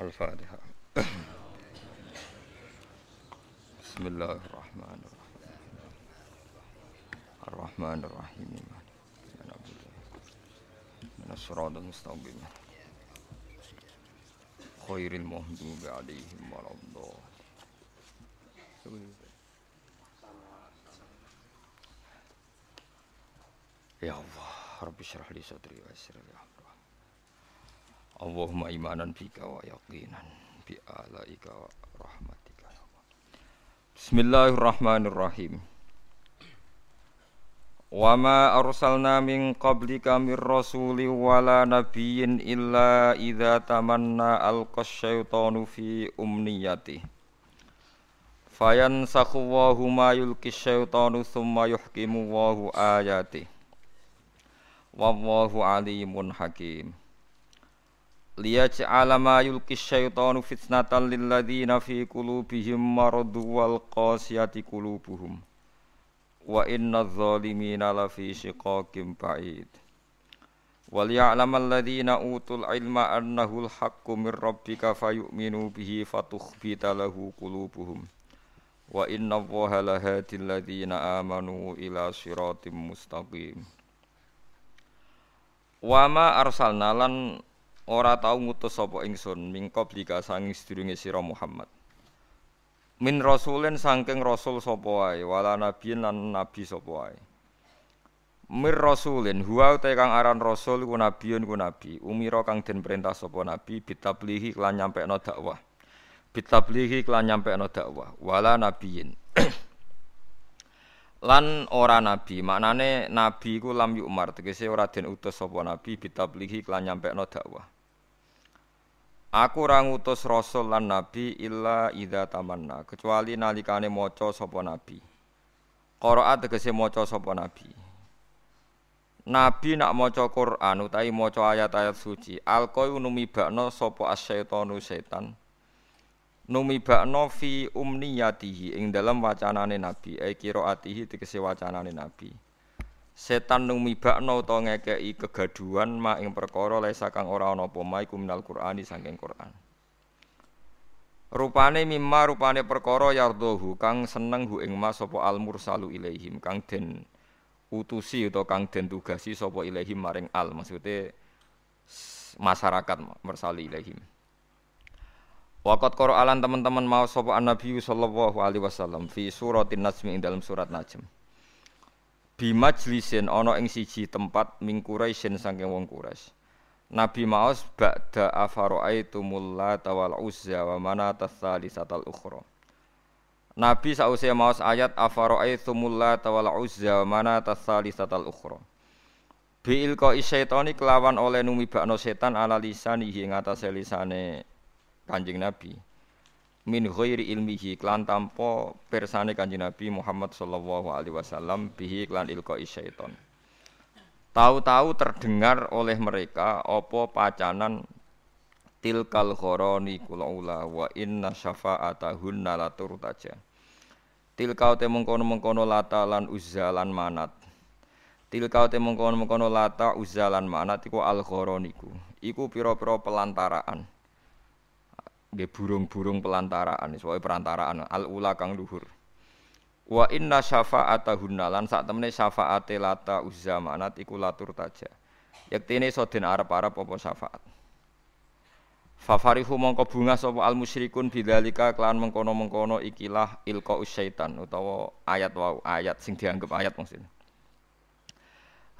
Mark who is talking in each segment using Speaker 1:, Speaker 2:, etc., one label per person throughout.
Speaker 1: الفاتحة. بسم الله الرحمن الرحيم. الرحمن الرحيم. من من الصراط المستقيم. خير المهدوب عليهم ولا يا الله رب اشرح لي صدري ويسر لي أمري. Allahumma imanan bika wa yaqinan bi alaika wa rahmatika. Bismillahirrahmanirrahim. Wa ma arsalna min qablika min rasuli wala nabiyyin illa idza tamanna alqa syaitanu fi umniyati. Fayansakhu Allahu ma yulki syaitanu thumma yuhkimu Allahu ayatihi. Wallahu alimun hakim Liyaj'ala ma yulki syaitanu fitnatan lilladzina fi qulubihim maradu wal qasiyati qulubuhum Wa inna zalimina lafi shiqaqim ba'id Wal ya'lam alladhina utul ilma annahu al-haqqu min rabbika fayu'minu bihi fatukhbita lahu qulubuhum Wa inna allaha lahadi alladhina amanu ila siratim mustaqim Wama arsalna lan ora tau ngutus sapa ingsun min qablika sanging sedurunge sira Muhammad. Min rasulin saking rasul sapa wae wala nabiyin lan nabi sapa wae. Mir rasulin huwa te kang aran rasul ku nabiyun ku nabi, umira kang den perintah sapa nabi bitablihi lan nyampekno dakwah. Bitablihi lan nyampekno dakwah wala nabiyin. lan ora nabi. Maknane nabi iku lam yukmar tegese ora den utus sapa nabi bitablihi lan nyampekno dakwah. Aku ora ngutus rasul lan nabi illa idza tamanna kecuali nalikane maca sapa nabi. Qiraat tegese maca sapa nabi. Nabi nak maca Quran utawi maca ayat-ayat suci alqoi numibakno sapa asyaitonu setan numibakno fi umniyatihi ing dalam wacanane nabi. Ai qiraatihi tegese wacanane nabi. Setan numibakno utawa ngekeki kegaduhan ma ing perkara lesa kang ora ana apa ma iku minal qur'ani saking Quran. Rupane mimma rupane perkara yardohu kang seneng hu ing mas sapa al mursalu ilaihim kang den utusi utawa kang den tugasi sapa ilaihim maring al maksude masyarakat mursali ilaihim Waqat Qur'an teman-teman mau sapa Nabi sallallahu alaihi wasallam fi suratin Najm ing dalam surat Najm. Bi majlisin ana ing siji tempat ming Quraisyin saking wong Quraisy. Nabi maos ba'da afara'aitumul lata wal uzza wa manata tsalisatal ukhra. Nabi sause maos ayat afara'aitumul lata wal uzza wa manata tsalisatal ukhra. Bi ilqa syaitani kelawan oleh numibakno setan ala lisanihi ing atase lisane Kanjeng Nabi min ghairi ilmihi klan tanpa persane Kanjeng Nabi Muhammad sallallahu alaihi wasallam bihi klan ilqa syaiton. Tahu-tahu terdengar oleh mereka apa pacanan tilkal khoroni kulaula wa inna syafa'atahunna la turtaja. Tilkau te mengkono-mengkono lata lan uzza lan manat. Tilkau te mengkono-mengkono lata uzza lan manat iku al khoroniku. Iku pira-pira pelantaraan nggih burung-burung pelantaraan sesuai perantaraan al ula kang luhur. Wa inna syafa'atahunna lan sak temene syafaate lata uzzamanat iku latur taja. Yektene iso den arep-arep apa syafaat? Fafarihu mongko bunga sapa al musyrikun bidzalika kelan mengkono-mengkono ikilah ilqa syaitan utawa ayat wau ayat sing dianggap ayat maksudnya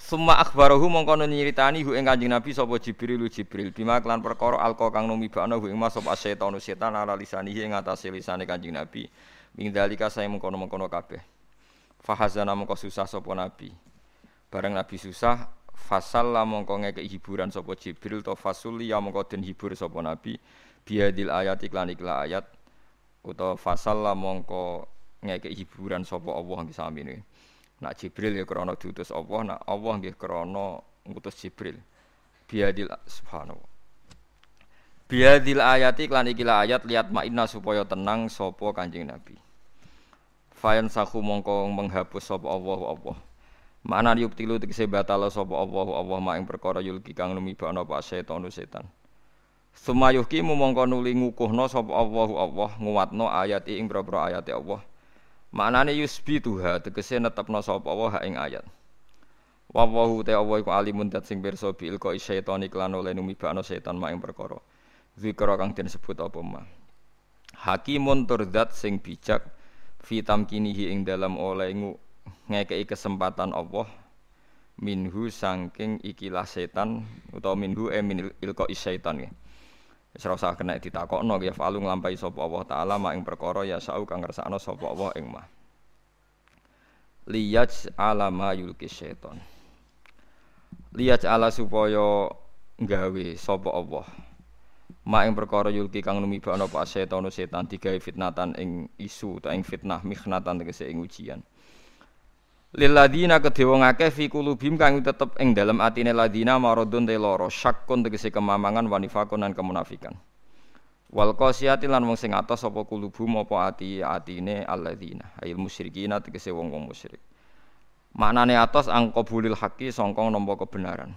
Speaker 1: Summa akhbarahu mongko nyeritani hu ing Kanjeng Nabi sapa Jibril Jibril bima kelan perkara alqa kang numibakno hu ing mas sapa setan setan ala lisanihi ing atase lisane Kanjeng Nabi. Ming dalika saya mengkono-mengkono kabeh. Fahazana mongko susah sapa Nabi. Bareng Nabi susah fasalla mongko ngekek hiburan sapa Jibril to fasuli ya mongko den hibur sapa Nabi biadil ayat iklan iklan ayat utawa fasalla mongko ngekek hiburan sapa Allah sami ini. Nak Jibril ya krana diutus Allah, nak Allah nggih krana ngutus Jibril. Biadil subhanahu. Biadil ayati klan iki ayat lihat makna supaya tenang sapa Kanjeng Nabi. Fayan sahu mongko menghapus sapa Allah Allah. Makna yubtilu tegese batala sapa Allah Allah mak ing perkara yulki kang lumibana apa setan setan. Sumayuhki mumangka nuli ngukuhno sapa Allahu Allah nguwatno ayat ing boro ayat Allah. Maknane yusbi tuha tegese netepno sapa Allah ing ayat. Wallahu te Allah iku alimun dat sing pirsa bil ko syaitan iklan oleh numibano setan mak ing perkara. Zikra kang den sebut apa ma. Hakimun turdat sing bijak fitam kinihi ing dalam oleh ngekei kesempatan Allah minhu sangking ikilah setan utawa minhu e min ilqa syaitan ya. Wis ora usah kena ditakokno ya falu nglampahi sapa Allah taala mak ing perkara ya sau kang ngersakno sapa Allah ing mah. Liyaj alama yulki syaitan. Lihat ala supaya gawe sapa Allah. Mak ing perkara yulki kang numibakno apa setan setan digawe fitnatan ing isu ta ing fitnah mikhnatan tegese ing ujian Liladina kedhe wong akeh fi kulubim kang tetep ing dalem atine ladina maradun te lara syakkun tegese kemamangan wanifakun lan kemunafikan Wal qasiyati lan wong sing atos sapa kulubum apa ati atine alladzina ayil musyrikina tegese wong-wong musyrik Maknane atas angkobulil haki songkong nompo kebenaran.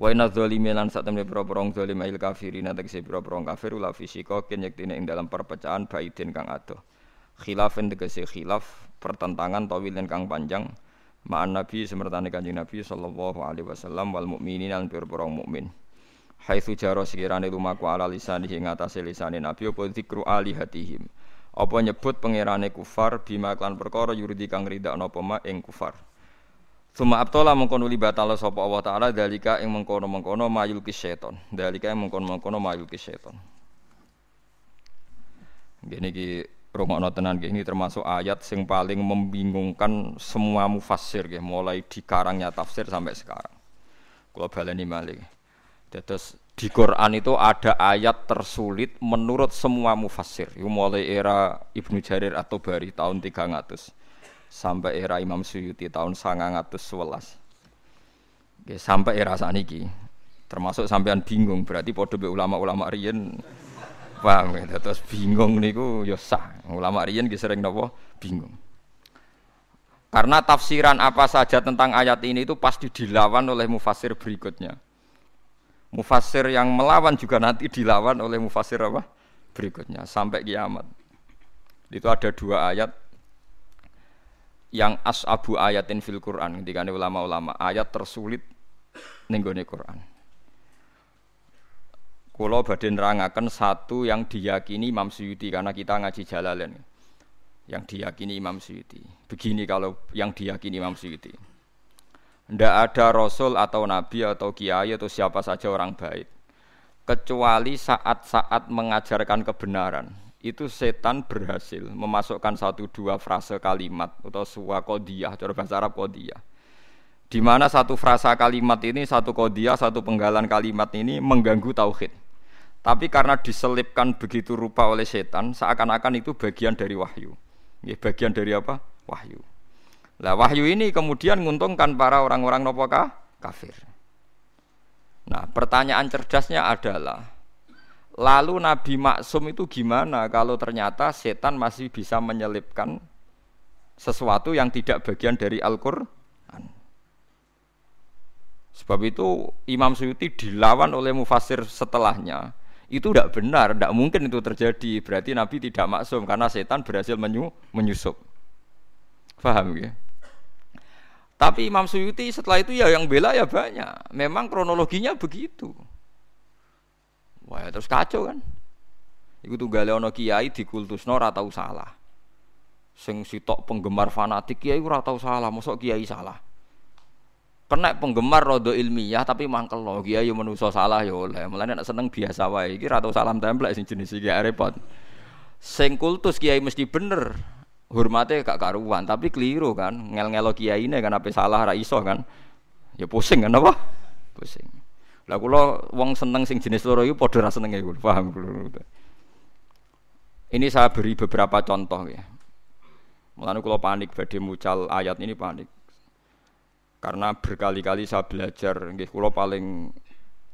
Speaker 1: Wa inna dzalimi lan sak temne pira-pira zalim il kafirin tegese pira-pira kafir ula fisika kin yektine ing dalam perpecahan baidin kang adoh. Khilafin tegese khilaf pertentangan tawilin kang panjang ma'an nabi semertane kanjeng nabi sallallahu alaihi wasallam wal mukminin lan pira-pira mukmin. Haitsu jaro sekirane lumaku ala lisan ing atase lisane nabi apa zikru alihatihim apa nyebut pangerane kufar bima klan perkara yuridi kang ridakno apa ma ing kufar Suma abtola mengkono li batala sapa Allah taala dalika ing mengkono-mengkono mayul seton. Dalika ing mengkono-mengkono mayul seton. Gini ki rungokno tenan ini termasuk ayat sing paling membingungkan semua mufassir nggih mulai dikarangnya tafsir sampai sekarang. Kula baleni malih. Dados di Quran itu ada ayat tersulit menurut semua mufassir. Mulai era Ibnu Jarir atau Bari tahun 300 sampai era Imam Suyuti tahun 911. Oke, sampai era saniki. Termasuk sampean bingung berarti podo be ulama-ulama riyen paham ya terus bingung niku ya sah. Ulama riyen ki sering napa bingung. Karena tafsiran apa saja tentang ayat ini itu pasti dilawan oleh mufassir berikutnya. Mufassir yang melawan juga nanti dilawan oleh mufassir apa? Berikutnya sampai kiamat. Itu ada dua ayat yang as'abu ayatin fil Quran ketika ulama-ulama ayat tersulit nenggone Quran. Kulo badhe nerangaken satu yang diyakini Imam Suyuti karena kita ngaji Jalalain. Yang diyakini Imam Suyuti. Begini kalau yang diyakini Imam Suyuti. Tidak ada rasul atau nabi atau kiai atau siapa saja orang baik kecuali saat-saat mengajarkan kebenaran itu setan berhasil memasukkan satu dua frase kalimat atau sebuah kodiyah cara bahasa Arab kodiyah di mana satu frasa kalimat ini satu kodiyah satu penggalan kalimat ini mengganggu tauhid tapi karena diselipkan begitu rupa oleh setan seakan-akan itu bagian dari wahyu bagian dari apa wahyu lah wahyu ini kemudian menguntungkan para orang-orang nopo kafir. Nah, pertanyaan cerdasnya adalah lalu Nabi Maksum itu gimana kalau ternyata setan masih bisa menyelipkan sesuatu yang tidak bagian dari Al-Qur'an? Sebab itu Imam Suyuti dilawan oleh mufasir setelahnya. Itu tidak benar, tidak mungkin itu terjadi. Berarti Nabi tidak maksum karena setan berhasil menyu, menyusup. Faham ya? Tapi Imam Suyuti setelah itu ya yang bela ya banyak. Memang kronologinya begitu. Wah ya terus kacau kan. Iku tuh ono kiai di kultus ora tau salah. Sing sitok penggemar fanatik kiai ora tau salah, mosok kiai salah. Kena penggemar rodo ilmiah tapi mangkel lo kiai menuso salah ya oleh. Mulane nek seneng biasa wae iki tau salam templek sing jenis iki repot. Sing kultus kiai mesti bener hormatnya gak karuan tapi keliru kan ngel ngelo kiai ini kan apa salah raiso kan. Ya pusing kan apa? Pusing. Lah kulo wong seneng sing jenis loro itu podo rasa seneng ya paham kulo ini saya beri beberapa contoh ya. Mulane kulo panik badhe mucal ayat ini panik karena berkali-kali saya belajar nggih kulo paling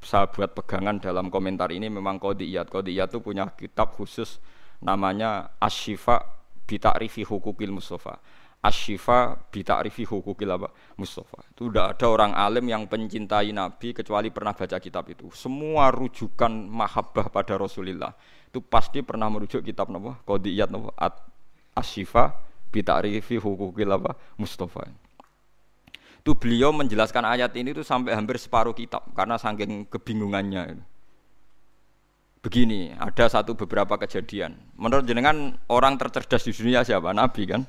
Speaker 1: saya buat pegangan dalam komentar ini memang kodiyat kodiyat itu punya kitab khusus namanya Ashifa bita'rifi hukukil Mustafa. asyifa bi ta'rifi hukukil apa Mustafa. Itu tidak ada orang alim yang pencintai Nabi kecuali pernah baca kitab itu. Semua rujukan mahabbah pada Rasulullah itu pasti pernah merujuk kitab napa? Qadiyat napa? At asyifa bi ta'rifi hukukil apa Mustafa. Itu beliau menjelaskan ayat ini itu sampai hampir separuh kitab karena saking kebingungannya. Begini, ada satu beberapa kejadian. Menurut jenengan orang tercerdas di dunia siapa? Nabi kan?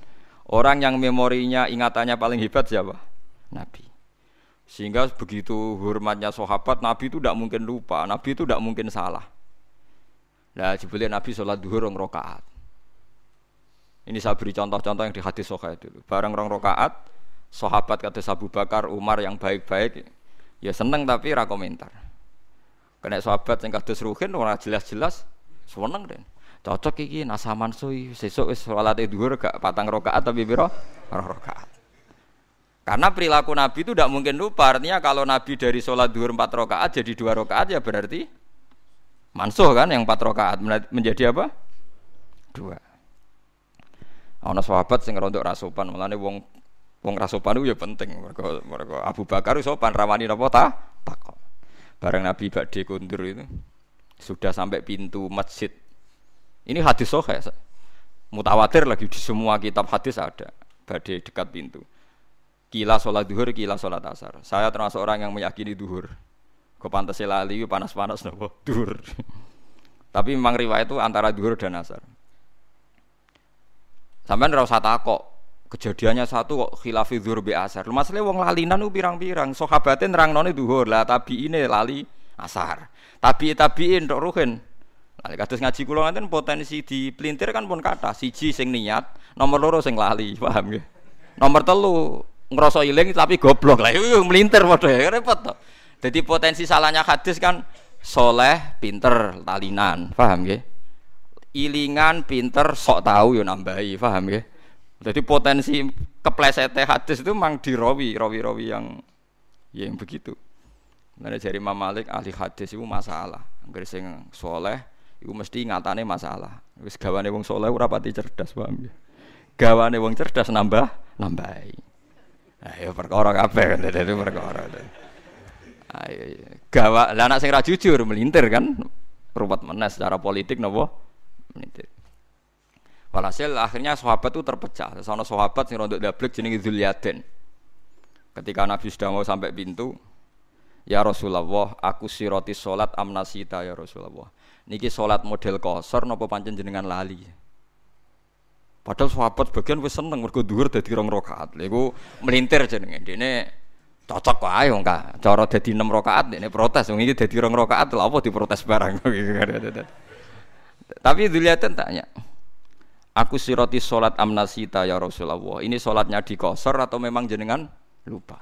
Speaker 1: Orang yang memorinya, ingatannya paling hebat siapa? Nabi. Sehingga begitu hormatnya sahabat, Nabi itu tidak mungkin lupa, Nabi itu tidak mungkin salah. Nah, jebule Nabi sholat duhur rong rokaat. Ini saya beri contoh-contoh yang di hadis soha itu. Barang rong rokaat, sahabat kata Abu Bakar, Umar yang baik-baik, ya seneng tapi ra komentar. Kena sahabat yang kata Ruhin, orang jelas-jelas, seneng deh. Cocok iki nasaman sui sesuk wis salate dhuwur gak patang rakaat tapi piro? Rakaat. Karena perilaku Nabi itu tidak mungkin lupa artinya kalau Nabi dari sholat dhuwur empat rakaat jadi dua rakaat ya berarti mansuh kan yang empat rakaat. Menjadi apa? Dua. Ana sahabat sing rontok rasopan, mulane wong wong rasopan itu ya penting. Mereka, mereka Abu Bakar sopan rawani napa ta? Takok. Bareng Nabi badhe kundur itu sudah sampai pintu masjid ini hadis sohe, mutawatir lagi di semua kitab hadis ada. Badai dekat pintu. Kila sholat duhur, kila sholat asar. Saya termasuk orang yang meyakini duhur. Kau pantas lali, panas-panas nopo duhur. Tapi memang riwayat itu antara duhur dan asar. Sampai rasa takok kejadiannya satu kok khilafi duhur bi asar. Masalahnya wong lalinan u pirang-pirang. Sahabatnya nerang noni duhur lah, ini lali asar. Tapi tabiin untuk ruhin Nah, kados ngaji kula ngaten potensi di pelintir kan pun kata siji sing niat, nomor loro sing lali, paham nggih. Nomor telu ngerasa iling tapi goblok lah itu melintir padha ya repot to. Jadi potensi salahnya hadis kan soleh, pinter, talinan, paham nggih. Ilingan, pinter, sok tahu yo nambahi, paham nggih. Jadi potensi keplesete hadis itu memang dirawi, rawi-rawi yang yang begitu. Nah, dari Imam Malik ahli hadis itu masalah. Angger sing soleh, Iku mesti ngatane masalah. Wis gawane wong soleh ora pati cerdas, paham ya. Gawane wong cerdas nambah nambahi. Ayo perkara kabeh kan itu perkara. Ayo gawa lah anak sing ra jujur melintir kan ruwet menes secara politik napa melintir. Walhasil akhirnya sahabat itu terpecah. Sono sahabat sing rondok dablek jenenge Zulyaden. Ketika Nabi sudah mau sampai pintu, Ya Rasulullah, aku siroti salat amnasita ya Rasulullah niki sholat model kosor nopo pancen jenengan lali. Padahal sahabat bagian wis seneng mergo dhuwur dadi rong rakaat. Lha melintir jenenge. Dene cocok wae wong ka. Cara dadi 6 rakaat dene protes wong iki dadi rong rakaat lha apa diprotes barang. Tapi dilihatin tanya. Aku siroti sholat amnasita ya Rasulullah. Ini sholatnya di kosor atau memang jenengan lupa?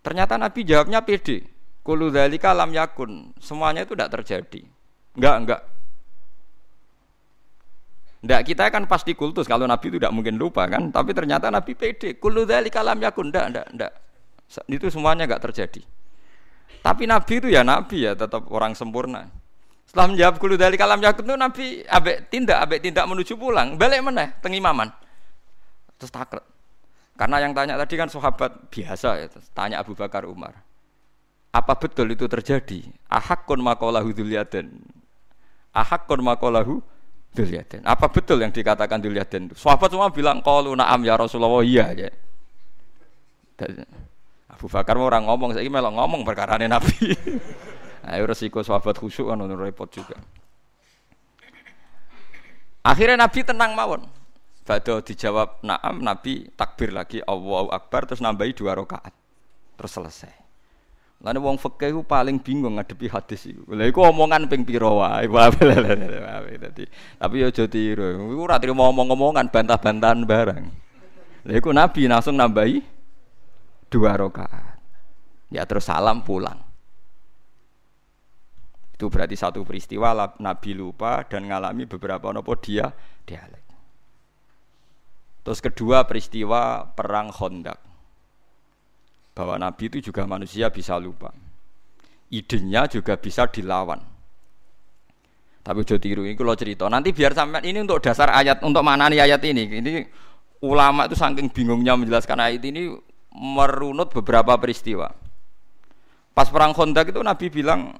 Speaker 1: Ternyata Nabi jawabnya pede. Kulu dalika lam yakun. Semuanya itu tidak terjadi. Enggak, enggak. Enggak, kita kan pasti kultus kalau Nabi itu tidak mungkin lupa kan, tapi ternyata Nabi pede. Kullu dzalika lam yakun, enggak, enggak, enggak. Itu semuanya enggak terjadi. Tapi Nabi itu ya Nabi ya, tetap orang sempurna. Setelah menjawab kullu dzalika lam yakun itu Nabi abek tindak, abek tindak menuju pulang, balik mana? tengimaman. Terus takut. Karena yang tanya tadi kan sahabat biasa ya, tanya Abu Bakar Umar. Apa betul itu terjadi? Ahakun makolahu dzulyadan ahakun makolahu Duliaden. Apa betul yang dikatakan Duliaden? Sahabat semua bilang qalu na'am ya Rasulullah iya aja. Abu Bakar mau orang ngomong, saya melok ngomong perkara Nabi. Ayo resiko sahabat khusyuk kan repot juga. Akhirnya Nabi tenang mawon. Bado dijawab naam, Nabi takbir lagi Allahu Akbar terus nambahi dua rakaat. Terus selesai. Lalu wong fikih ku paling bingung ngadepi hadis iku. Lha iku omongan ping pira wae. Tapi ya aja tiru. Iku ora trimo omong-omongan bantah-bantahan barang. Lha iku Nabi langsung nambahi dua rakaat. Ya terus salam pulang. Itu berarti satu peristiwa Nabi lupa dan ngalami beberapa nopo dia dialek. Terus kedua peristiwa perang Khandaq bahwa Nabi itu juga manusia bisa lupa. Idenya juga bisa dilawan. Tapi udah tiru ini kalau cerita. Nanti biar sampai ini untuk dasar ayat untuk mana nih ayat ini. Ini ulama itu saking bingungnya menjelaskan ayat ini merunut beberapa peristiwa. Pas perang Khandaq itu Nabi bilang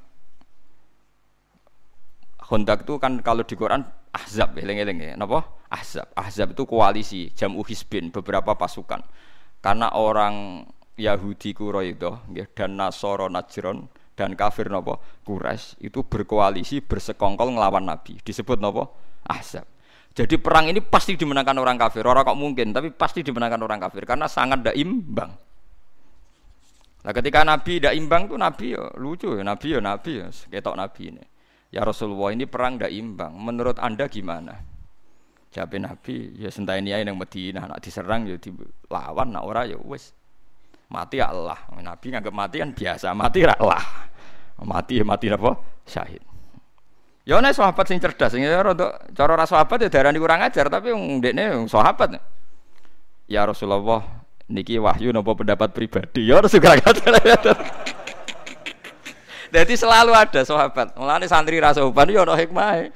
Speaker 1: Khandaq itu kan kalau di Quran Ahzab, eling-eling ya. Napa? Ahzab. Ahzab itu koalisi, jamu hisbin, beberapa pasukan. Karena orang Yahudi Quraisy dan Nasoro Najron dan kafir nopo Quraisy itu berkoalisi bersekongkol ngelawan Nabi. Disebut nopo Ahzab. Jadi perang ini pasti dimenangkan orang kafir. Orang kok mungkin tapi pasti dimenangkan orang kafir. Karena sangat tidak imbang. Nah ketika Nabi tidak imbang tuh Nabi ya lucu ya. Nabi ya Nabi ya ketok Nabi ini ya Rasulullah ini perang tidak imbang menurut anda gimana jawab Nabi ya sentai ini yang Medina nak diserang ya dilawan nak ora ya wes Mati ya Allah. Nabi nganggap mati kan biasa, mati ya Allah. Mati ya mati apa? Syahid. Ya ana sahabat sing cerdas, sing ya rada cara ra sahabat ya darani kurang ajar, tapi wong dekne sahabat. Ya Rasulullah, niki wahyu napa pendapat pribadi? Ya Rasul Jadi selalu ada sahabat. Mulane santri rasa upan ya ana hikmah.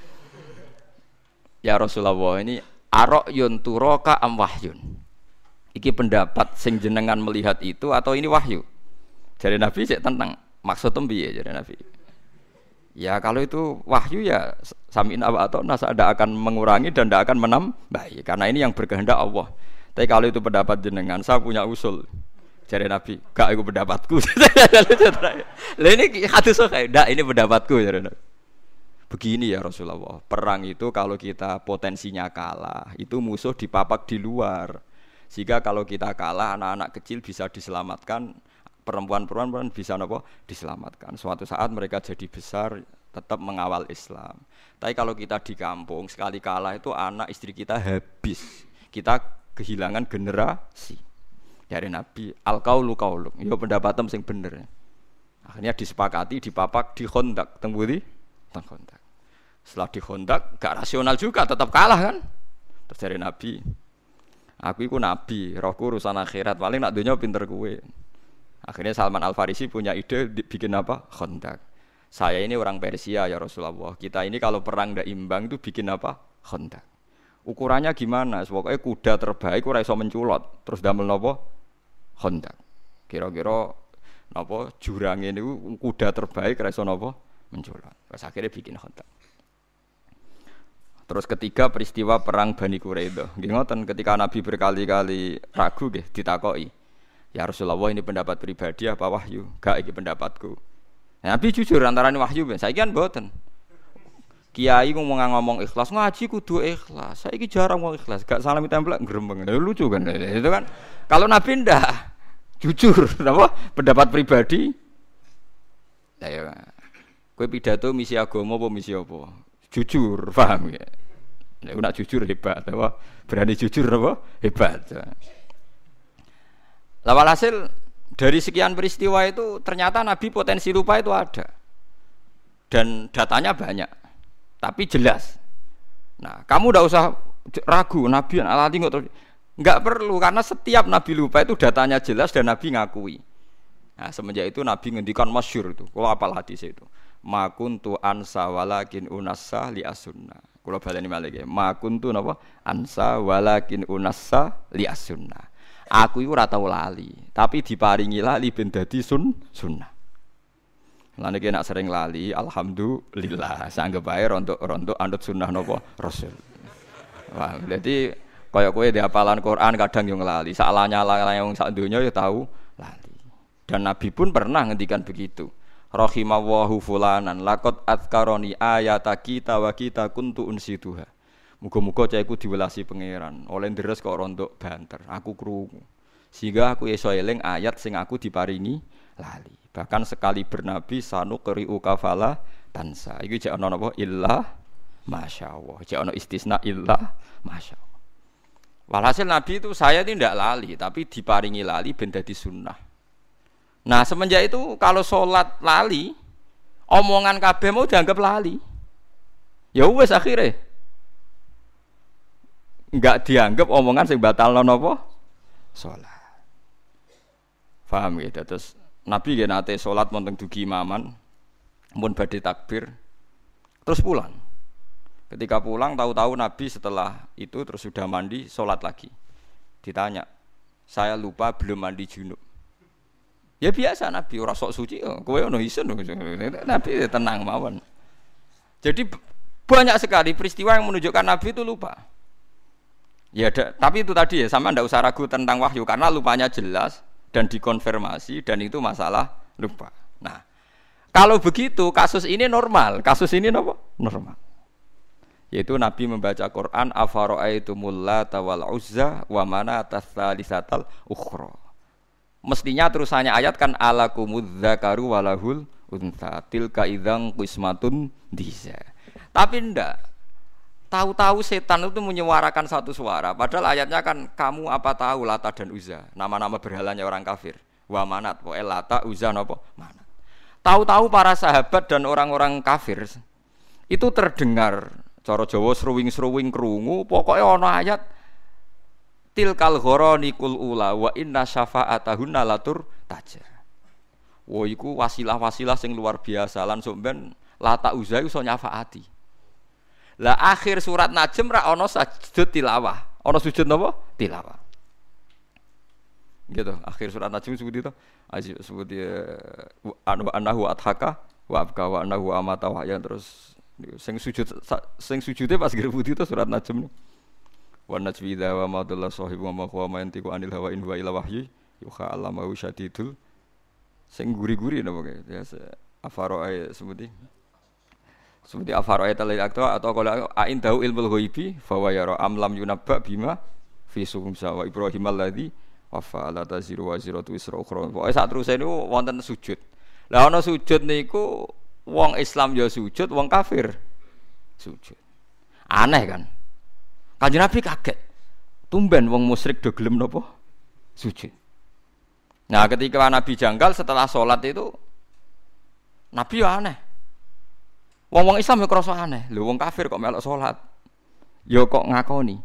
Speaker 1: Ya Rasulullah ini arok yun turoka am wahyun. Iki pendapat sing jenengan melihat itu atau ini wahyu? Jadi Nabi cek tentang maksud ya jadi Nabi. Ya kalau itu wahyu ya samin apa atau nasa ada akan mengurangi dan tidak akan menambah karena ini yang berkehendak Allah. Tapi kalau itu pendapat jenengan, saya punya usul. Jadi Nabi, gak itu pendapatku. Lah ini hadis kayak, dak ini pendapatku jadi Nabi. Begini ya Rasulullah, perang itu kalau kita potensinya kalah, itu musuh dipapak di luar. Sehingga kalau kita kalah anak-anak kecil bisa diselamatkan, perempuan-perempuan bisa nopo diselamatkan. Suatu saat mereka jadi besar tetap mengawal Islam. Tapi kalau kita di kampung sekali kalah itu anak istri kita habis. Kita kehilangan generasi. Dari Nabi, al kaulu kaulu. Yo pendapatan sing bener. Akhirnya disepakati, dipapak, dikontak, tembudi, kontak. Setelah dikontak, gak rasional juga, tetap kalah kan. Terus dari Nabi, Aku itu nabi, rohku urusan akhirat. Paling nak dunia pinter kue. Akhirnya Salman Al Farisi punya ide bikin apa? Kontak. Saya ini orang Persia ya Rasulullah. Kita ini kalau perang tidak imbang itu bikin apa? Kontak. Ukurannya gimana? Pokoknya kuda terbaik ora iso menculot. Terus damel nopo? Kontak. Kira-kira nopo jurang ini kuda terbaik ora iso nopo? Menculot. Pas akhirnya bikin kontak. Terus ketiga peristiwa perang Bani Quraidah. Nggih ngoten ketika Nabi berkali-kali ragu nggih ditakoki. Ya Rasulullah ini pendapat pribadi apa wahyu? Gak iki pendapatku. Nabi jujur antara ini wahyu ben. Saiki kan. Kiai ngomong ngomong ikhlas ngaji kudu ikhlas. Saya jarang ngomong ikhlas. Gak salam tempel grembeng. Lucu kan itu kan. Kalau Nabi ndak jujur, apa pendapat pribadi. Nah, ya. Kue pidato misi agama apa misi apa? jujur, paham ya? Nek nak jujur hebat, apa? Berani jujur apa? Hebat. Lawal hasil dari sekian peristiwa itu ternyata Nabi potensi lupa itu ada. Dan datanya banyak. Tapi jelas. Nah, kamu udah usah ragu Nabi alati terus nggak perlu karena setiap Nabi lupa itu datanya jelas dan Nabi ngakui. Nah, semenjak itu Nabi ngendikan masyur itu. Kalau apal hadis itu makuntu ansa walakin unassa li asunna. Kula baleni malih nggih. Makuntu napa? Ansa walakin unassa li asunna. Aku iku ora tau lali, tapi diparingi lali ben dadi sun sunnah. Lan iki nak sering lali, alhamdulillah. Sanggep bae rontok-rontok anut sunnah napa Rasul. Wah, jadi kaya kowe di hafalan Quran kadang yo nglali. Salahnya lah yang sak donya yo tahu lali. Dan Nabi pun pernah ngendikan begitu rahimawahu fulanan lakot adkaroni ayata kita wa kita kuntu unsituha muga-muga cahku diwelasi pangeran oleh deres kok rontok banter aku krungu sehingga aku iso ayat sing aku diparingi lali bahkan sekali bernabi sanu keri ukafala tansa. Iki jek ana napa illa masyaallah. Jek ana istisna illa masyaallah. Walhasil Nabi itu saya tidak lali, tapi diparingi lali ben dadi sunnah. Nah semenjak itu kalau sholat lali, omongan kabeh mau dianggap lali. Ya wes akhirnya. Nggak dianggap omongan sing batal nopo? Sholat. Faham gitu? Terus Nabi ya nate sholat monteng dugi imaman, pun badai takbir, terus pulang. Ketika pulang tahu-tahu Nabi setelah itu terus sudah mandi sholat lagi. Ditanya, saya lupa belum mandi junub. Ya biasa Nabi ora sok suci, oh, kowe ono isun. Nabi tenang mawon. Jadi banyak sekali peristiwa yang menunjukkan Nabi itu lupa. Ya tapi itu tadi ya sama ndak usah ragu tentang wahyu karena lupanya jelas dan dikonfirmasi dan itu masalah lupa. Nah, kalau begitu kasus ini normal, kasus ini apa? Normal. Yaitu Nabi membaca Quran afara'aitumul lata wal uzza wa manata tsalisatal ukhra. Mestinya terusannya ayat kan alakumudz dzakaru walahul untha tilka idzang qismatun diza. Tapi ndak Tahu-tahu setan itu menyuarakan satu suara. Padahal ayatnya kan kamu apa tahu Lata dan Uza, nama-nama berhalanya orang kafir. Wa manat, wa Lata, Uza nopo manat. Tahu-tahu para sahabat dan orang-orang kafir itu terdengar cara Jawa seruwing-seruwing krungu, pokoknya ana ayat tilkal nikul ula wa inna syafa'atahunna latur taja. Wah iku wasilah-wasilah sing luar biasa lan sok ben Lata Uza iso nyafaati. Lah akhir surat Najm ra ana sujud tilawah. Ana sujud napa? Tilawah. Gitu, akhir surat Najm sebut itu. Aji sebut ya anu anahu adhaka wa abka wa anahu amata wa ya terus sing sujud sing sujude pas grebut itu surat Najm. Wa najmi idza wa ma dalla sahibu wa ma huwa ma anil hawa in huwa illa wahyi yuha allamahu syadidul sing guri-guri napa ya afaro sebut itu seperti afaro ayat al atau kalau ain tahu ilmu ghaibi bahwa yara amlam yunabba bima fi sumsa wa ibrahim alladzi wafa la taziru wa ziratu isra ukhra. Pokoke sak terus niku wonten sujud. Lah ana sujud niku wong Islam ya sujud wong kafir sujud. Aneh kan? Kanjeng Nabi kaget. Tumben wong musyrik do gelem napa? Sujud. Nah ketika Nabi janggal setelah sholat itu Nabi ya aneh Wong-wong Islam ya krasa aneh. Lho wong kafir kok melok salat. Ya kok ngakoni.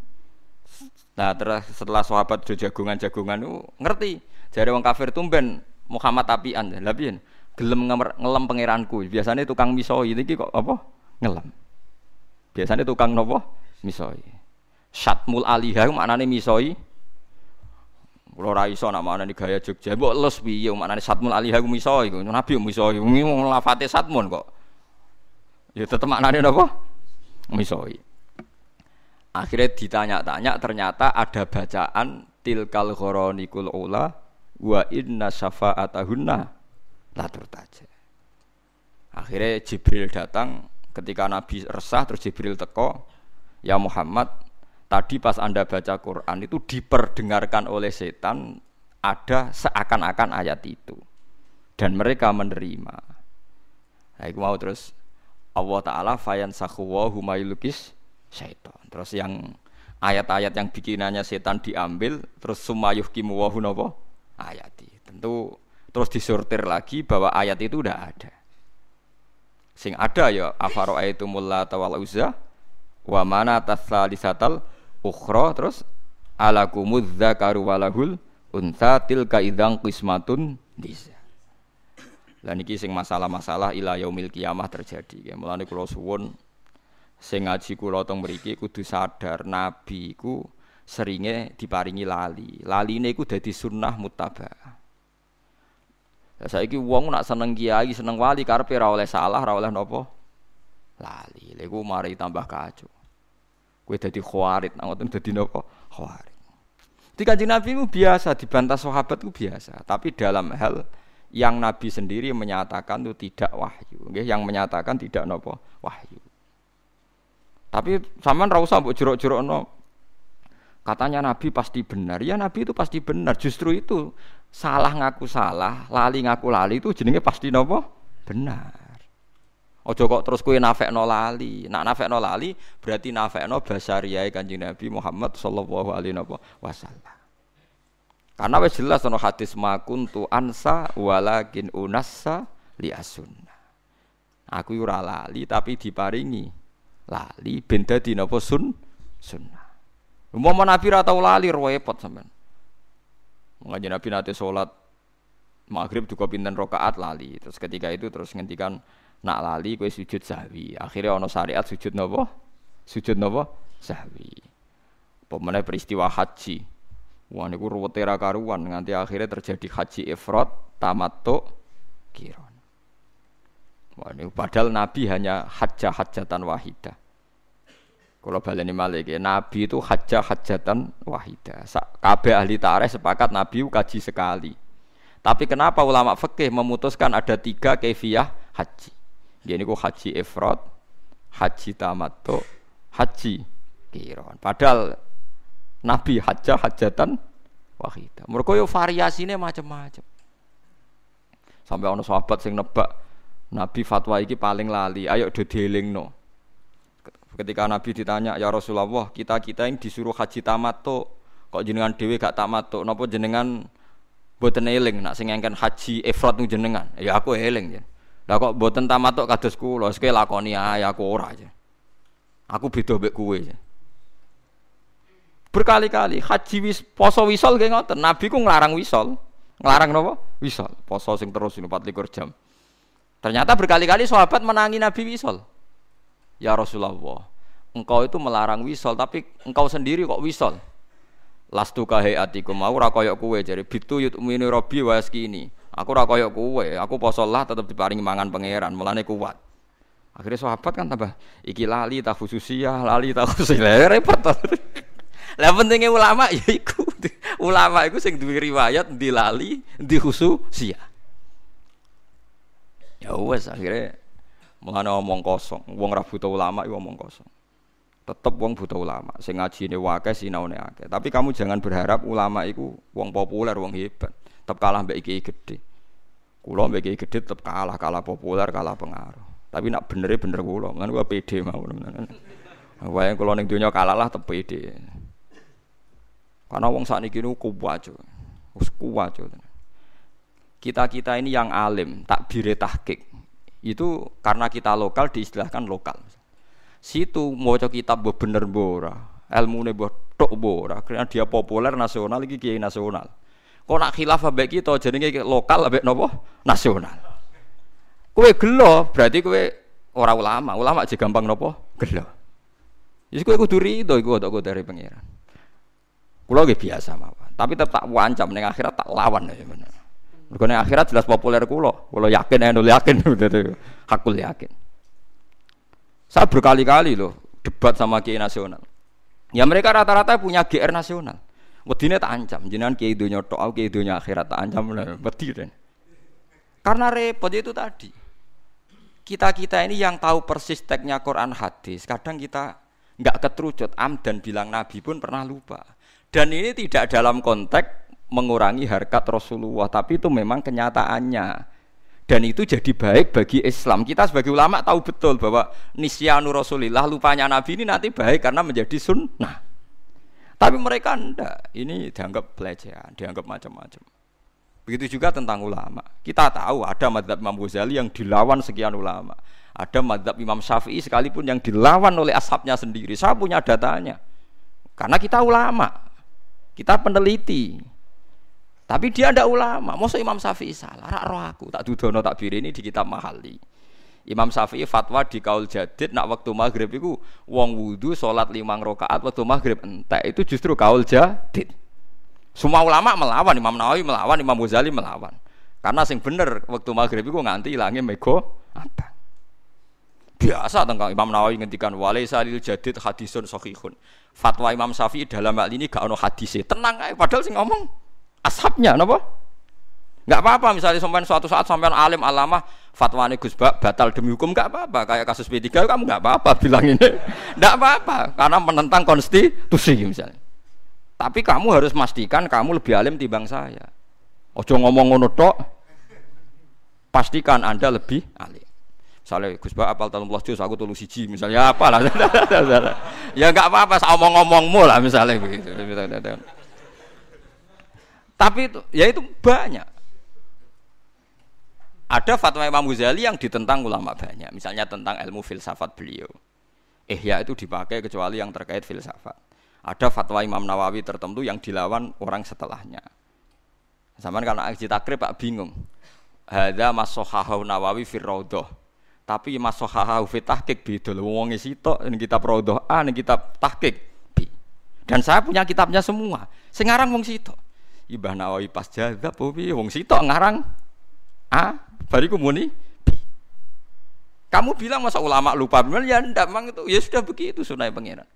Speaker 1: Nah, terus setelah sahabat do jagungan-jagungan itu ngerti. Jare wong kafir tumben Muhammad apian. Lah piye? Gelem ngelem pangeranku. Biasanya tukang misoi iki kok apa? Ngelem. Biasanya tukang nopo? Misoi. Syatmul alihah maknane misoi. Kula ora iso nak maknane gaya Jogja. Mbok les piye maknane Syatmul alihah misoi. Nabi misoi. Wong lafate Satmun kok. Ya tetep maknane napa? Misoi. Akhirnya ditanya-tanya ternyata ada bacaan tilkal ghoronikul ula wa inna syafa'atahunna la turtaja. Akhirnya Jibril datang ketika Nabi resah terus Jibril teko, "Ya Muhammad, tadi pas Anda baca Quran itu diperdengarkan oleh setan ada seakan-akan ayat itu." Dan mereka menerima. Nah, mau terus Allah Ta'ala fayan sakhuwa humayulukis syaitan. Terus yang ayat-ayat yang bikinannya setan diambil, terus sumayuh kimuwahu nopo ayati. Tentu terus disortir lagi bahwa ayat itu udah ada. Sing ada ya afaro ayatumul lata wal uzza wa mana tasalisatal ukhra terus alakumudz zakaru walahul unsa tilka idzang qismatun diza. Lah niki sing masalah-masalah ila yaumil kiamah terjadi. Ya mulane kula suwun sing ngaji kula teng mriki kudu sadar nabi iku seringe diparingi lali. Laline iku dadi sunnah muttaba. Lah saiki wong nak seneng kiai, seneng wali karepe ora oleh salah, ora oleh? Lali. Lha iku mari tambah kacau. Kowe dadi khawarit, nang ngoten dadi napa? Khawarit. Di kanjeng Nabi itu biasa dibantah sahabat itu biasa, tapi dalam hal yang Nabi sendiri menyatakan itu tidak wahyu, okay? yang menyatakan tidak nopo wahyu. Tapi sama ra usah mbok jerok no. Katanya Nabi pasti benar. Ya Nabi itu pasti benar. Justru itu salah ngaku salah, lali ngaku lali itu jenenge pasti nopo benar. Ojo kok terus kue nafek no lali. Nak nafek no lali berarti nafek no basariai kanjeng Nabi Muhammad Sallallahu Alaihi Wasallam. Karena wis jelas ana hadis makuntu ansa walakin unassa li asunna. Aku ora lali tapi diparingi lali ben dadi napa sun sunnah. Umpama Nabi ora tau lali repot sampean. Mengaji Nabi nate salat maghrib juga pinten rakaat lali. Terus ketika itu terus ngendikan nak lali kowe sujud sahwi. Akhirnya ana syariat sujud napa? Sujud napa? Sahwi. Pemene peristiwa haji Wah niku karuan nganti akhirnya terjadi haji ifrat, tamattu, kiron. Wah niku padahal Nabi hanya hajjah hajatan wahidah. Kalau baleni malik ya, Nabi itu hajjah hajatan wahidah. Kabeh ahli tarikh sepakat Nabi kaji sekali. Tapi kenapa ulama fikih memutuskan ada tiga kefiah haji? Dia niku haji ifrat, haji tamattu, haji kiron. Padahal Nabi hajjah hajatan wahidah. Mereka yo variasinya macam-macam. Sampai ono sahabat sing nebak Nabi fatwa iki paling lali. Ayo do no. Ketika Nabi ditanya, "Ya Rasulullah, kita-kita ini disuruh haji tamattu, kok jenengan dhewe gak tamattu? Napa jenengan boten eling nak sing ngengken haji ifrat jenengan?" Ya aku eling ya. Lah kok boten tamattu kados kula, sik lakoni aku ora aja. Aku beda mbek kowe. Ya berkali-kali. Haji wis poso wisol kayak ngoten. Nabi ku ngelarang wisol. Ngelarang nopo wisol. Poso sing terus ini 24 jam. Ternyata berkali-kali sahabat menangi nabi wisol. Ya Rasulullah engkau itu melarang wisol tapi engkau sendiri kok wisol? Lastu atiku mau ora koyok kue jadi bitu yut umini robi waskini aku ora koyok kue aku poso lah tetap diparingi mangan pangeran mulane kuat. Akhirnya sahabat kan tambah iki lali tak khususiyah lali tak khususiyah. Repot lah pentingnya ulama ya iku. Ulama iku sing duwe riwayat dilali, di sia. Ya wes akhirnya mengenai omong kosong. Wong ra butuh ulama iku omong kosong. Tetep wong butuh ulama. Sing ngajine wake sinaune akeh. Tapi kamu jangan berharap ulama iku wong populer, wong hebat. Tetep kalah mbek iki gede. Kulo mbek iki gede tetep kalah, kalah populer, kalah pengaruh. Tapi nak bener bener kulo, kan gua pede mau. Wae kulo ning donya kalah lah tetep pede. Karena wong saat ini kuat Wis kuat Kita-kita ini yang alim, tak bire tahkik. Itu karena kita lokal diistilahkan lokal. Situ mau kitab bener bora, ilmu ne tok bora, karena dia populer nasional lagi kiai nasional. Kok nak khilafah baik kita jadi lokal abek nopo nasional. Kue gelo berarti kue orang ulama, ulama aja gampang nopo gelo. Jadi kue kudu rido iku dari pangeran. Kulo ge biasa mawon. Tapi tetap tak wancam ning akhirat tak lawan ya bener. Mergo akhirat jelas populer kulo. Kulo yakin ya nul yakin hakul yakin. Saya berkali-kali loh debat sama kiai nasional. Ya mereka rata-rata punya GR nasional. Wedine tak ancam, jenengan kiai dunya tok, kiai dunya akhirat tak ancam lah, wedi Karena repot itu tadi. Kita-kita ini yang tahu persis teksnya Quran hadis, kadang kita nggak keterucut am dan bilang Nabi pun pernah lupa. Dan ini tidak dalam konteks mengurangi harkat Rasulullah, tapi itu memang kenyataannya. Dan itu jadi baik bagi Islam. Kita sebagai ulama tahu betul bahwa nisyanu Rasulillah, lupanya Nabi ini nanti baik karena menjadi sunnah. Tapi mereka enggak. Ini dianggap pelecehan, dianggap macam-macam. Begitu juga tentang ulama. Kita tahu ada madhab Imam Ghazali yang dilawan sekian ulama. Ada madhab Imam Syafi'i sekalipun yang dilawan oleh ashabnya sendiri. Saya punya datanya. Karena kita ulama. Kita peneliti. Tapi dia ada ulama. Masa Imam Syafi'i salah? Rak roh aku. Tak dudono tak ini di kitab mahali. Imam Syafi'i fatwa di kaul jadid nak waktu maghrib itu wong wudhu sholat limang rokaat waktu maghrib entek itu justru kaul jadid. Semua ulama melawan Imam Nawawi melawan Imam Ghazali melawan. Karena sing bener waktu maghrib itu nganti hilangnya mego apa? Biasa tentang Imam Nawawi ngendikan walaisa lil jadid hadisun sahihun fatwa Imam Syafi'i dalam hal ini gak ono hadisnya. Tenang aja padahal sih ngomong ashabnya napa? Nggak apa-apa misalnya sampai suatu saat sampai alim alama fatwa ini Gus batal demi hukum nggak apa-apa. Kayak kasus B3 kamu nggak apa-apa bilang ini. Nggak apa-apa karena menentang konstitusi misalnya. Tapi kamu harus pastikan kamu lebih alim timbang saya. Ojo ngomong ngono tok pastikan anda lebih alim Misalnya Gus Ba apal talung juz aku tulu siji misalnya apa lah. ya nggak apa-apa omong-omongmu lah misalnya begitu. Tapi itu ya itu banyak. Ada fatwa Imam Ghazali yang ditentang ulama banyak. Misalnya tentang ilmu filsafat beliau. Eh ya itu dipakai kecuali yang terkait filsafat. Ada fatwa Imam Nawawi tertentu yang dilawan orang setelahnya. Sama karena aji takrib Pak bingung. Hada masohahu Nawawi firraudoh tapi masohaha fi tahqiq lho wong sitok ning kitab raudhah A ning kitab tahqiq B. Dan saya punya kitabnya semua. Sekarang wong sitok. Ibah Nawawi pas jadab piye wong sitok ngarang A bariku muni Kamu bilang masa ulama lupa benar ya ndak mang itu ya sudah begitu sunai pangeran.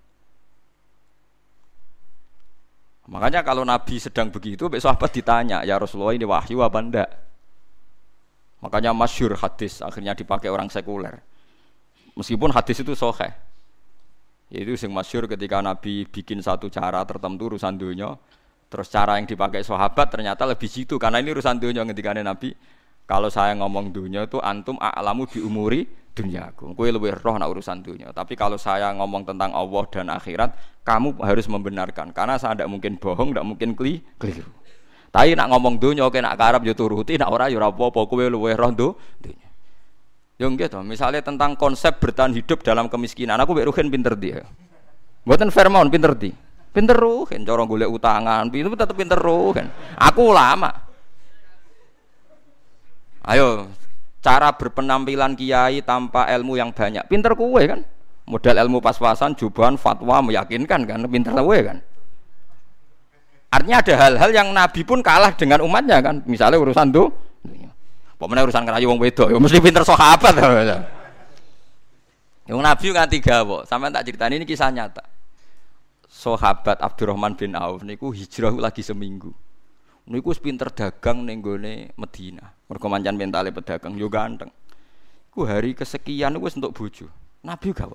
Speaker 1: Makanya kalau Nabi sedang begitu, besok sahabat ditanya, ya Rasulullah ini wahyu apa ndak? Makanya masyur hadis akhirnya dipakai orang sekuler. Meskipun hadis itu sohe. Itu sing masyur ketika Nabi bikin satu cara tertentu urusan dunia, terus cara yang dipakai sahabat ternyata lebih situ karena ini urusan dunia ketika Nabi kalau saya ngomong dunia itu antum a'lamu bi umuri dunyaku. Kue lebih roh nak urusan dunia. Tapi kalau saya ngomong tentang Allah dan akhirat, kamu harus membenarkan. Karena saya tidak mungkin bohong, tidak mungkin keli keliru. Tapi nak ngomong dunia, oke nak karab yo turuti, nak ora yo apa-apa. Kue lebih roh dunia. Yo. Misalnya tentang konsep bertahan hidup dalam kemiskinan, aku beruhin pinter dia. Buatan Fairmount pinter di. Pinter ruhin, corong golek utangan, itu tetap pinter ruhin. Aku ulama. Ayo, cara berpenampilan kiai tanpa ilmu yang banyak. Pinter kue kan? Modal ilmu pas-pasan, jubahan, fatwa meyakinkan kan? Pinter kue kan? Artinya ada hal-hal yang Nabi pun kalah dengan umatnya kan? Misalnya urusan tuh, pokoknya urusan kerayu wong wedo, ya mesti pinter sahabat. Yang Nabi kan tiga, kok. Sampai tak cerita ini kisah nyata. Sahabat Abdurrahman bin Auf niku hijrah lagi seminggu. Niku pinter dagang ning gone Medina. Mergo mancan mentale pedagang yo ganteng. Ku hari kesekian wis untuk bojo. Nabi gak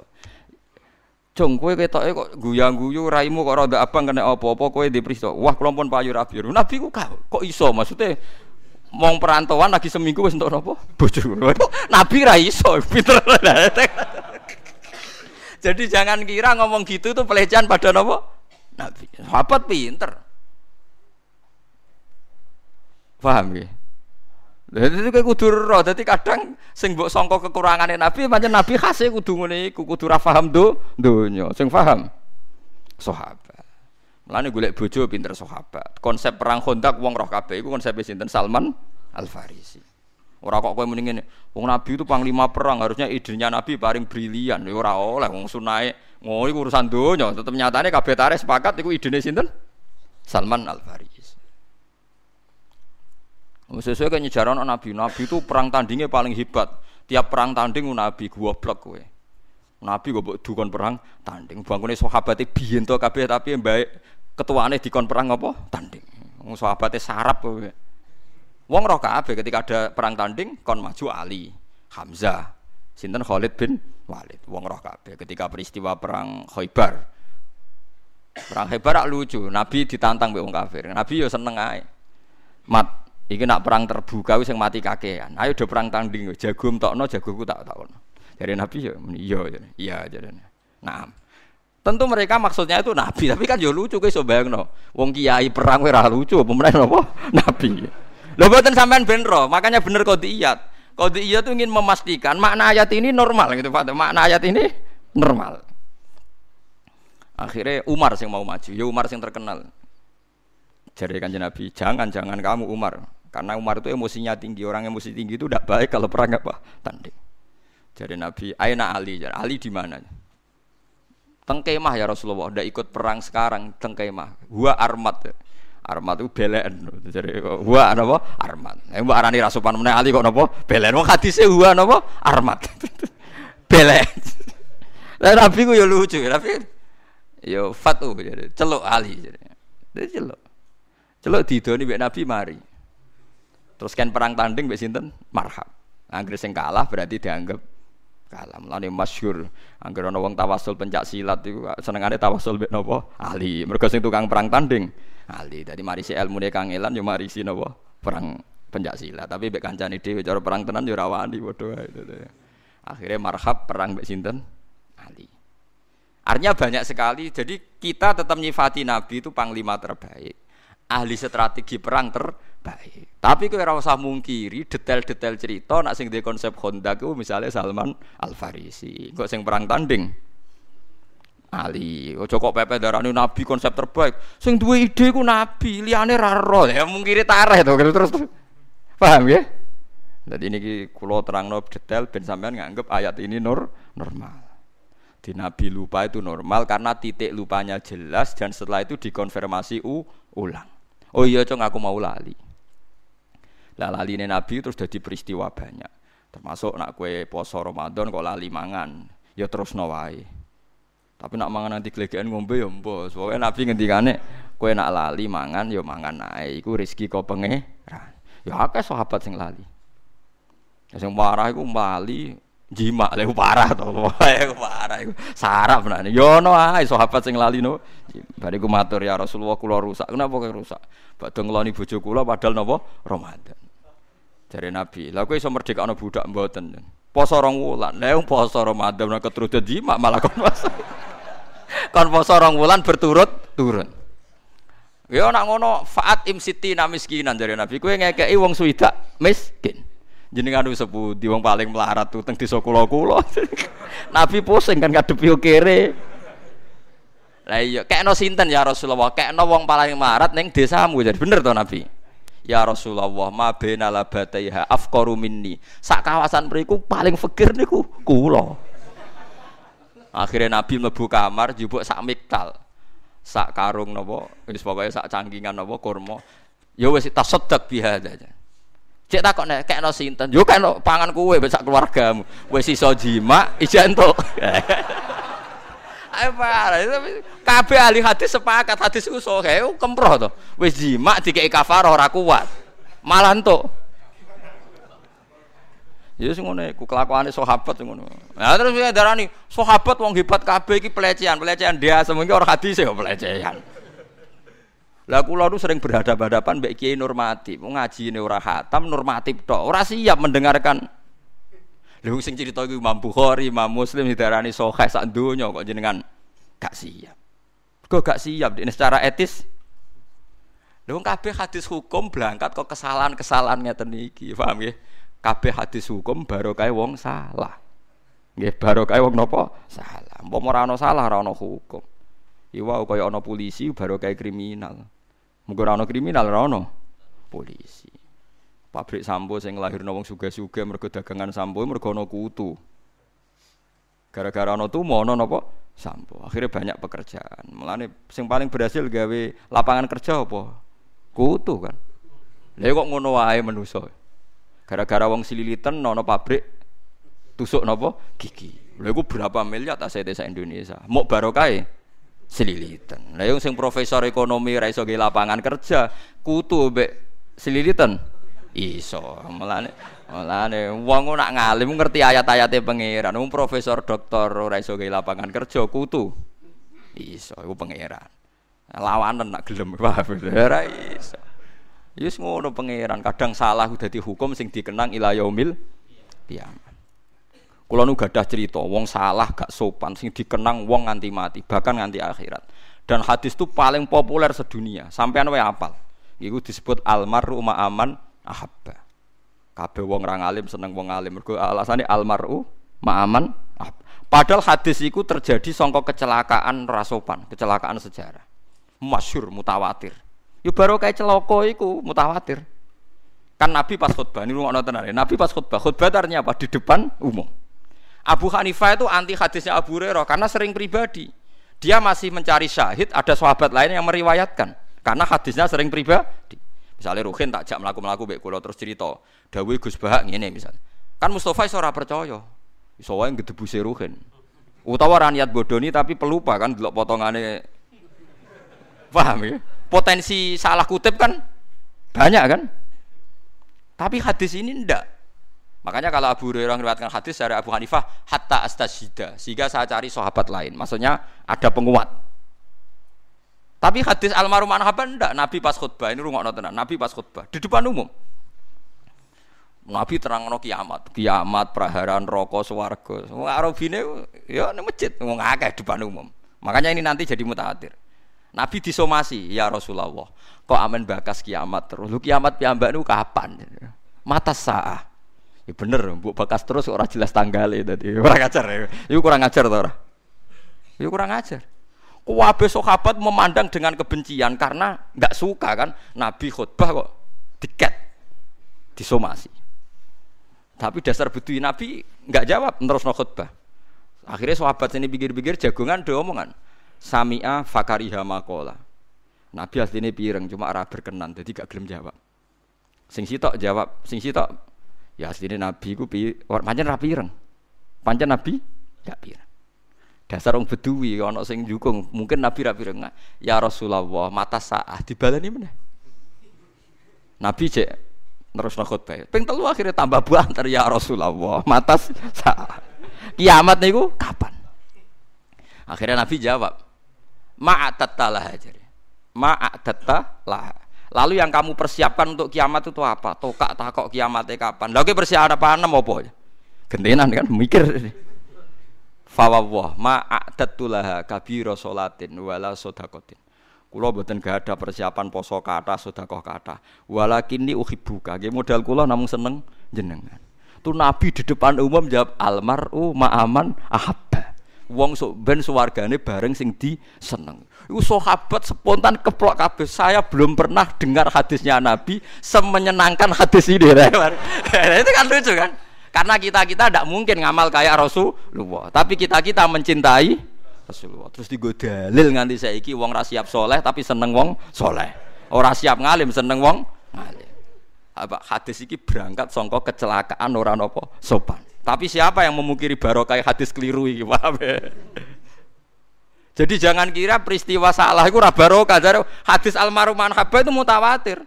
Speaker 1: Jong kowe ketoke kok guyang-guyu raimu kok rada abang kena apa-apa kowe dipriso. Wah kula pun payu rabi. Nabi ku kok iso maksudnya mong perantauan lagi seminggu wis entuk apa? Bojo. Nabi ra iso, pinter. Jadi jangan kira ngomong gitu itu pelecehan pada nopo Nabi. Sahabat pinter. Paham ya? Jadi itu kayak kudu roh. Jadi kadang sing mbok sangka kekurangane Nabi, pancen Nabi khase kudu ngene iku, kudu paham do donya. Sing paham sahabat. Mulane golek bojo pinter sahabat. Konsep perang Khandaq wong roh kabeh iku konsep sinten Salman Al Farisi. Ora kok kowe mendingin wong Nabi itu panglima perang, harusnya idenya Nabi paling brilian. Ya ora oleh wong sunae ngono iku urusan donya, tetep nyatane kabeh tarik sepakat iku idene sinten? Salman Al Farisi. Sesuai kan nyejaran Nabi, Nabi itu perang tandingnya paling hebat. Tiap perang tanding Nabi gua blok kowe. Nabi gue buat dukon perang tanding. Bangunnya sahabatnya biyen to kabeh tapi yang baik ketuaane dikon perang apa? Tanding. Sahabatnya sarap kowe. Wong roh kabeh ketika ada perang tanding kon maju Ali, Hamzah, sinten Khalid bin Walid. Wong roh kabeh ketika peristiwa perang Khaybar. Perang Khaybar lucu, Nabi ditantang mbek wong kafir. Nabi yo seneng ae. Mat Iki nak perang terbuka wis yang mati kakean. Ayo do perang tanding jago tokno jagoku tak takno. Dari Nabi ya iya ya. Iya jadi. Nah. Tentu mereka maksudnya itu nabi, tapi kan yo lucu guys no. Wong kiai perang ora lucu, pemenang apa? Nabi. Lho mboten sampean ben makanya bener kodiyat. Kodiyat itu ingin memastikan makna ayat ini normal gitu Pak. Makna ayat ini normal. Akhirnya Umar yang mau maju, ya Umar yang terkenal. Jadi kanjeng Nabi, jangan jangan kamu Umar, karena Umar itu emosinya tinggi, orang emosi tinggi itu tidak baik kalau perang apa tanding. Jadi Nabi, Aina Ali, jadi Ali di mana? Tengkemah ya Rasulullah, udah ikut perang sekarang tengkemah. Gua armat, armat itu belen. Jadi gua apa? Armat. Yang mbak arani rasupan mana Ali kok nopo? Belen. Wong hadisnya gua nopo? Armat. belen. Dan Nabi ku ya lucu, tapi yo fatu jadi celuk Ali jadi. Jadi celuk. Celuk didoni mbek Nabi mari. Terus kan perang tanding mbek sinten? Marhab. Angger sing kalah berarti dianggap kalah. Mulane masyhur angger ana wong tawasul pencak silat iku senengane tawasul mbek napa? Ali. Mergo sing tukang perang tanding Ali. Dadi mari si ilmune kangelan yo mari si napa? Perang pencak silat. Tapi mbek kancane dhewe cara perang tenan yo ora wani padha. Akhirnya marhab perang mbek sinten? Ali. Artinya banyak sekali. Jadi kita tetap nyifati Nabi itu panglima terbaik ahli strategi perang terbaik. Tapi kowe ora usah mungkiri detail-detail cerita nak sing di konsep Honda ku misalnya Salman Al Farisi. Kok sing perang tanding Ali, ojo kok pepe darani nabi konsep terbaik. Sing duwe ide ku nabi, liyane ra. Ya mungkiri tareh to terus. Paham ya? Jadi ini kulo terang no detail ben sampean nganggep ayat ini nur normal. Di Nabi lupa itu normal karena titik lupanya jelas dan setelah itu dikonfirmasi u ulang. Oh iya cong aku mau lali. Lah lali Nabi terus jadi peristiwa banyak. Termasuk nak kue poso Ramadan kok lali mangan, ya terus nawai. Tapi nak mangan nanti kelegean ngombe ya mbos. Pokoknya Nabi ngendikane kue nak lali mangan ya mangan naik. Iku rezeki kau pengeran. Ya akeh sahabat sing lali. Sing parah iku lali jima lha parah to. Iku parah iku. Sarap nah. Yo ono ae sahabat sing lali no. Bariku matur ya Rasulullah kula rusak. Kenapa kok rusak? Badhe ngeloni bojo kula padahal napa Ramadan. Jare Nabi, lha kowe iso merdekakno budak mboten. Poso rong wulan. Lah poso Ramadan nek ketrudut jima malah kon poso. kon poso rong wulan berturut turun. Ya nak ngono faat imsiti namiskinan jare Nabi. Kowe ngekeki wong suwidak miskin jenengan wis sepundi wong paling melarat tuh teng desa kula-kula. Nabi pusing kan ngadepi kere. Lah iya, kekno sinten ya Rasulullah? Kekno wong paling melarat ning desamu. Jadi bener to Nabi? Ya Rasulullah, ma baina labataiha afqaru minni. Sak kawasan mriku paling fakir niku kula. Akhirnya Nabi mlebu kamar jupuk sak miktal. Sak karung napa, wis pokoke sak cangkingan napa kurma. Ya wis tasaddaq biha aja. Cek takok nek kekno sinten? Yo kekno pangan kowe besak keluargamu. Wis iso jima, ijen entuk. Ayo parah, kabeh ahli hadis sepakat hadis iku sahih, kemproh to. Wis jima dikeki kafarah ora kuat. Malah entuk. Ya sing ngene iku kelakuane sahabat ngono. Nah terus darani sahabat wong hebat kabeh iki pelecehan, pelecehan dia semuanya orang hadis ya pelecehan. Lah kula nu sering berhadapan-hadapan mbek kiai normatif, ngaji ini ora hatam normatif tok, ora siap mendengarkan. Lha sing cerita iku Imam Bukhari, Imam Muslim didarani sahih sak donya kok jenengan gak siap. Kok gak siap ini secara etis? Lha kabeh hadis hukum berangkat kok kesalahan-kesalahan ngeten iki, paham nggih? Kabeh hadis hukum barokah wong salah. Nggih, barokah wong napa? Salah. Umpama ora ana salah ora ana hukum. Iwa kaya ana polisi barokah kriminal. Muga ora ana kriminal ora polisi. Pabrik sampo sing lahirno wong sugih-sugih mergo dagangan sampo mergo ana kutu. Gara-gara ana tumo ana napa? Sampo. Akhirnya banyak pekerjaan. Mulane sing paling berhasil gawe lapangan kerja apa? Kutu kan. Lha kok ngono wae manusa. Gara-gara wong sililitan ana pabrik tusuk napa? Gigi. Lha berapa miliar aset desa Indonesia. Mok barokah selilitan. Lah yang sing profesor ekonomi ra iso lapangan kerja, kutu mbek selilitan iso. Mulane mulane wong nak ngalim ngerti ayat-ayate pangeran. Wong profesor doktor ora iso lapangan kerja, kutu iso iku pangeran. Lawanan nak gelem ora iso. Yus ngono pangeran, kadang salah udah dihukum sing dikenang ila yaumil kiamat. Kulo nu gadah cerita, wong salah gak sopan sing dikenang wong nganti mati, bahkan nganti akhirat. Dan hadis itu paling populer sedunia, sampean wae apal. Iku disebut almaru ma'aman ahabba. Kabeh wong ra alim seneng wong alim. Mergo alasane almaru ma'aman ahabba. Padahal hadis itu terjadi songko kecelakaan rasopan, kecelakaan sejarah. Masyur mutawatir. Yo baru kayak celoko iku mutawatir. Kan Nabi pas khutbah, ini rumah nonton Nabi pas khutbah, khutbah artinya apa? Di depan umum. Abu Hanifah itu anti hadisnya Abu Hurairah karena sering pribadi. Dia masih mencari syahid, ada sahabat lain yang meriwayatkan karena hadisnya sering pribadi. Misalnya Ruhin tak jak melaku-melaku baik kulo terus cerita, Dawi Gus Bahak ini misalnya. Kan Mustafa iso ora percaya. Iso wae gedebuse Ruhin. Utawa ra niat bodoni tapi pelupa kan delok potongane Paham ya? Potensi salah kutip kan banyak kan? Tapi hadis ini ndak. Makanya kalau Abu Hurairah meriwayatkan hadis dari Abu Hanifah hatta astasida sehingga saya cari sahabat lain. Maksudnya ada penguat. Tapi hadis almarhum Anhaban ndak Nabi pas khutbah ini rungokno tenan. Nabi pas khutbah di depan umum. Nabi terang no kiamat, kiamat, praharan, rokok, swarga. Wong Arabine ya ning masjid wong akeh depan umum. Makanya ini nanti jadi mutawatir. Nabi disomasi, ya Rasulullah. Kok aman bakas kiamat terus? Lu kiamat piyambak nu kapan? Mata sah. Ya bener, bu bekas terus orang jelas tanggalnya tadi. Kurang ngajar ya. Itu kurang ngajar tuh orang. Itu kurang ngajar. Kuwabe sahabat memandang dengan kebencian karena nggak suka kan Nabi khutbah kok tiket disomasi. Tapi dasar betul Nabi nggak jawab terus no khutbah. Akhirnya sahabat sini pikir-pikir jagongan do omongan. Samia fakariha makola. Nabi aslinya pireng cuma arah berkenan jadi gak gelem jawab. Sing sitok jawab, sing sitok ya aslinya Nabi ku pi pancen ra pireng. Pancen Nabi gak pireng. Dasar orang bedui ana sing jukung, mungkin Nabi ra pireng. Ya Rasulullah, mata saah dibalani meneh. Nabi cek terus khutbah. Ping telu akhirnya tambah banter ya Rasulullah, mata saah. Kiamat niku kapan? Akhirnya Nabi jawab, Ma'atattalah aja. Ma'atattalah. Lalu yang kamu persiapkan untuk kiamat itu apa? Tokak takok kiamatnya kapan? Lagi persiapan apa? Gentenan kan mikir. Fawwah ma'adatulaha kabiro solatin wala sodakotin. Kulo boten gak ada persiapan poso kata sodakoh kata. Walakin ini uhibuka. Gak modal kulo namun seneng jenengan. Tuh Nabi di depan umum jawab almaru ma'aman ahabba. Wong sok ben suwargane bareng sing di seneng. Iku sahabat spontan keplok kabeh. Saya belum pernah dengar hadisnya Nabi semenyenangkan hadis ini. itu kan lucu kan? Karena kita-kita tidak mungkin ngamal kayak Rasulullah. Tapi kita-kita mencintai Rasulullah. Terus digodalil nganti saiki wong ra siap soleh tapi seneng wong soleh. Ora siap ngalim seneng wong ngalim. Apa hadis iki berangkat songko kecelakaan orang nopo sopan. Tapi siapa yang memungkiri barokah hadis keliru iki, paham ya? Jadi jangan kira peristiwa salah itu barokah. Jadi hadis almarhum manhabah itu mutawatir.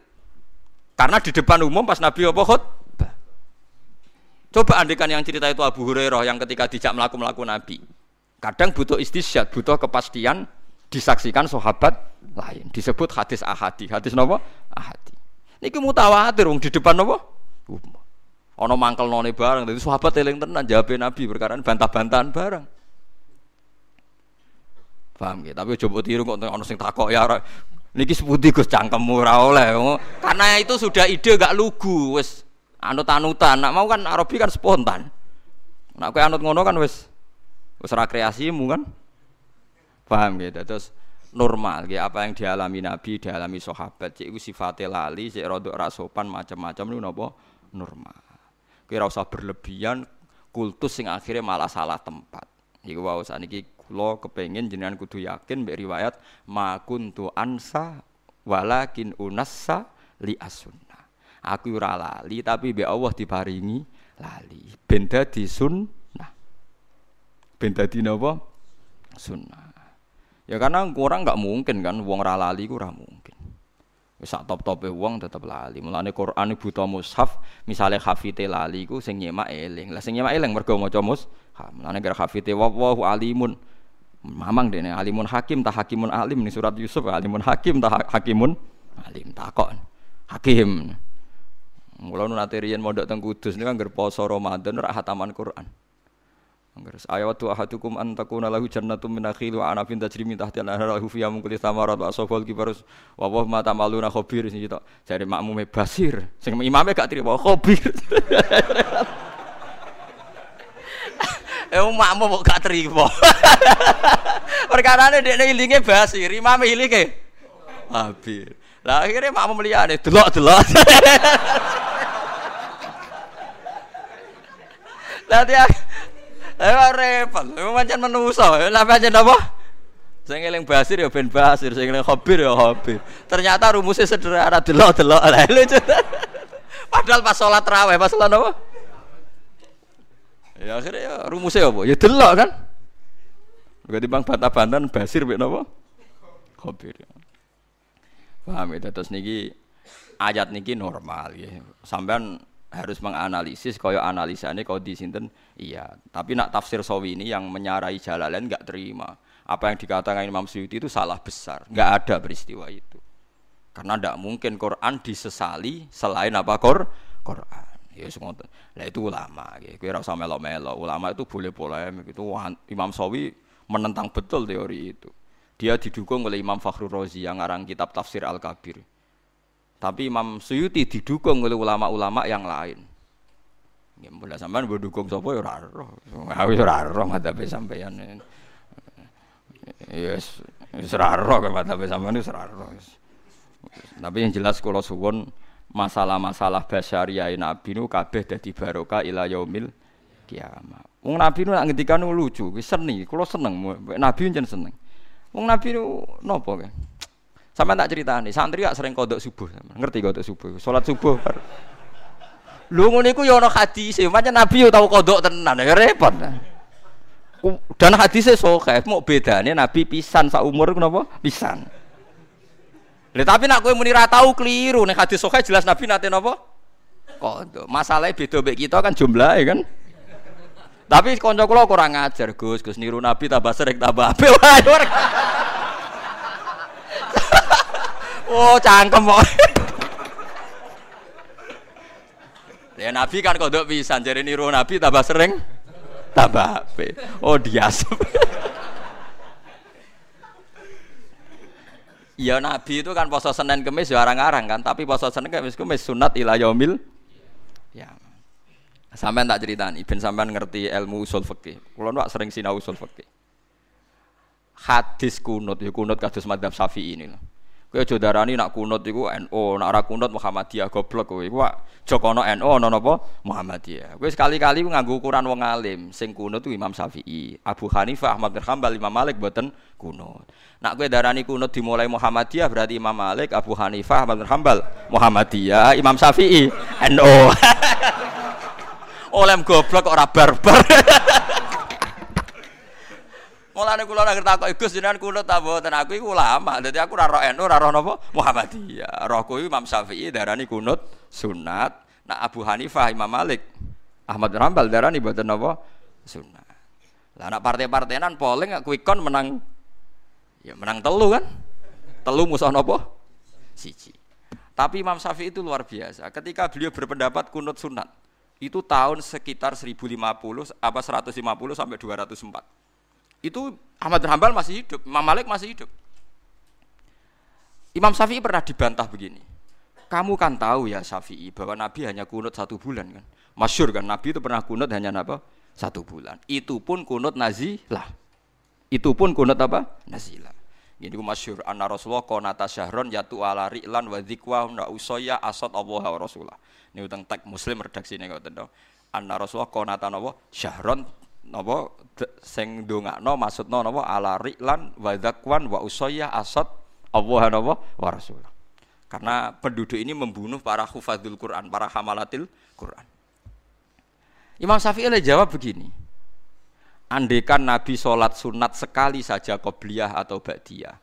Speaker 1: Karena di depan umum pas Nabi apa. Coba andikan yang cerita itu Abu Hurairah yang ketika dijak melaku melaku Nabi. Kadang butuh istisyad, butuh kepastian disaksikan sahabat lain. Disebut hadis ahadi. Hadis apa? Ahadi. Ini mutawatir wong di depan apa? Umum. Ono mangkel none bareng. Jadi sahabat eling tenan jawab Nabi perkara bantah-bantahan bareng. Paham gitu. Tapi coba tiru kok ono sing takok ya niki seputi Gus cangkemmu ora oleh. Karena itu sudah ide gak lugu wis anut-anutan. Nak mau kan Arabi kan spontan. Nak kowe anut ngono kan wis wis ra kreasimu kan. Paham gitu. Terus normal gitu. apa yang dialami Nabi, dialami sahabat. Iku sifate lali, cik rodok ra sopan macam-macam niku napa normal. Kira usah berlebihan kultus sing akhirnya malah salah tempat. Iku wae saniki kula kepengin jenengan kudu yakin mbek riwayat ma kuntu ansa walakin unassa li asunna. Aku ora lali tapi mbek Allah diparingi lali. Ben dadi sunnah. Ben dadi napa? Sunnah. Ya karena kurang nggak mungkin kan wong ra lali ku ora mungkin. Wis sak top-tope tetep lali. Mulane Quran buta mushaf, misale hafite lali ku sing nyemak eling. Lah sing nyemak eling mergo maca mushaf. Mulane gara hafite wallahu alimun Mamang dene alimun hakim tak hakimun alim nih surat Yusuf alimun hakim tak hakimun alim takok. Hakim. Mula nu nate riyen mondok teng Kudus niku anggar poso Ramadan ora hataman Quran. Anggar ayat tu ahadukum an takuna lahu jannatum min nakhil wa anabin tajri min tahtiha al-anhar lahu fiha min kulli thamarat wa asfal kibarus wa wa ma tamaluna khabir sing kita jare makmume basir sing imame gak trimo khabir. Eh makmu kok gak terima. Perkarane dekne ilinge basi, rimame ilinge. Habis. Lah akhirnya makmu liyane delok-delok. Lah dia Eh repot, pancen menungso. Lah pancen apa? Sing eling basir ya ben basir, sing eling khabir ya khabir. Ternyata rumusnya sederhana delok-delok. Lah lucu. Padahal pas sholat raweh, pas sholat apa? Ya akhirnya ya rumusnya apa? Ya delok kan. Berarti bang bantah-bantahan basir mek napa? Khabir. Paham ya terus niki ayat niki normal ya. Sampean harus menganalisis kaya analisane kau di sinten iya. Tapi nak tafsir sawi ini yang menyarai jalalain enggak terima. Apa yang dikatakan Imam Suyuti itu salah besar. Enggak ada peristiwa itu. Karena tidak mungkin Quran disesali selain apa Quran. Ya semua. Lah itu ulama, ya. Kira usah melo-melo. Ulama itu boleh polemik itu Imam Sawi menentang betul teori itu. Dia didukung oleh Imam Fakhrul Razi yang ngarang kitab tafsir Al-Kabir. Tapi Imam Suyuti didukung oleh ulama-ulama yang lain. Ya mulai sampean berdukung sapa ya ora roh. Wis ora roh madhabe sampean. Yes, wis ora roh madhabe sampean wis ora roh. Tapi yang jelas kula suwun masalah-masalah basyariah Nabi nu kabeh dadi barokah ila yaumil kiamat. Wong Nabi nu nak ngendikan lucu, wis seni, kula seneng, Nabi jen seneng. Wong Nabi nu kan? Sama tak ceritani, santri gak sering kodok subuh, ngerti kodok subuh, sholat subuh. Lu ngono iku ya hadis, macam Nabi yo tau kodok tenan, ya repot. Dan hadisnya sokeh, mau bedanya Nabi pisan sak umur kenapa? Pisan. Lha tapi nak kowe muni ra tau keliru, nek hadis sokeh jelas Nabi nate napa? Kodok. Masalahnya beda mbek kita kan jumlahnya kan. Tapi kanca kula kurang ngajar, Gus. Gus niru Nabi tambah sering tambah apik. oh, cangkem kok. Ya Nabi kan kodok pisan, jadi niru Nabi tambah sering tambah apik. Oh, diasep. Ya Nabi itu kan poso Senin Kemis ya arang-arang kan, tapi poso Senin Kemis Kemis sunat ila yaumil ya. Sampean tak ceritani, ben sampean ngerti ilmu usul fikih. Kula nu sering sinau usul fikih. Hadis kunut ya kunut kados madzhab Syafi'i ini lho. Kowe aja darani nak kunut iku NU, nak ora kunut Muhammadiyah goblok kowe. Iku Jokono NU ana napa Muhammadiyah. Kowe sekali-kali nganggo ukuran wong alim, sing kunut itu Imam Syafi'i, Abu Hanifah, Ahmad bin Hanbal, Imam Malik boten kunut. Nak kowe darani kunut dimulai Muhammadiyah berarti Imam Malik, Abu Hanifah, Ahmad bin Hanbal, Muhammadiyah, Imam Syafi'i, NU. oleh goblok ora barbar. Mulane kula nek takok Gus jenengan kunut ta mboten aku iku ulama. Dadi aku ora roh NU, ora roh napa Muhammadiyah. Rohku Imam Syafi'i darani kunut sunat. Nak Abu Hanifah, Imam Malik, Ahmad bin Hanbal darani mboten napa sunat. Lah nak partai-partainan polling aku ikon menang ya menang telu kan? Telu musuh napa? Siji. Tapi Imam Syafi'i itu luar biasa. Ketika beliau berpendapat kunut sunat, itu tahun sekitar 1050 apa 150 sampai 204. Itu Ahmad bin Hambal masih hidup, Imam Malik masih hidup. Imam Syafi'i pernah dibantah begini. Kamu kan tahu ya Syafi'i bahwa Nabi hanya kunut satu bulan kan. Masyur kan Nabi itu pernah kunut hanya apa? Satu bulan. Itu pun kunut nazilah. Itu pun kunut apa? Nazilah. Ini ku masyur anna Rasulullah konata syahron yatu ala ri'lan wa dzikwa na usoya asad Allah wa Rasulullah. Ini utang tag Muslim redaksi ini ngoten to. Anna Rasulullah konata napa syahron napa sing ndongakno maksudno napa ala ri'lan wa dzakwan wa usoya asad Allah napa wa Rasulullah. Karena penduduk ini membunuh para hufadzul Quran, para hamalatil Quran. Imam Syafi'i jawab begini, Andaikan Nabi sholat sunat sekali saja qobliyah atau ba'diyah,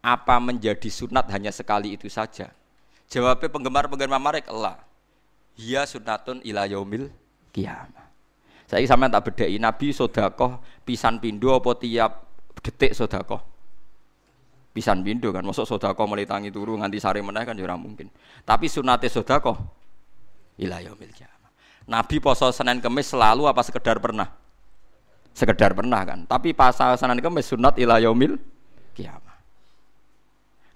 Speaker 1: apa menjadi sunat hanya sekali itu saja? Jawabnya penggemar-penggemar Marek Allah. Ya sunatun ila yaumil kiamah. Saya sama tak bedai Nabi sodakoh pisan pindo apa tiap detik sodakoh. Pisan pindo kan, masuk sodakoh mulai tangi turu nganti sare meneh kan jurang ya mungkin. Tapi sunate sodakoh ila kiamah. Nabi poso Senin Kemis selalu apa sekedar pernah? sekedar pernah kan tapi pasal sanan kemis sunat ila yaumil kiamah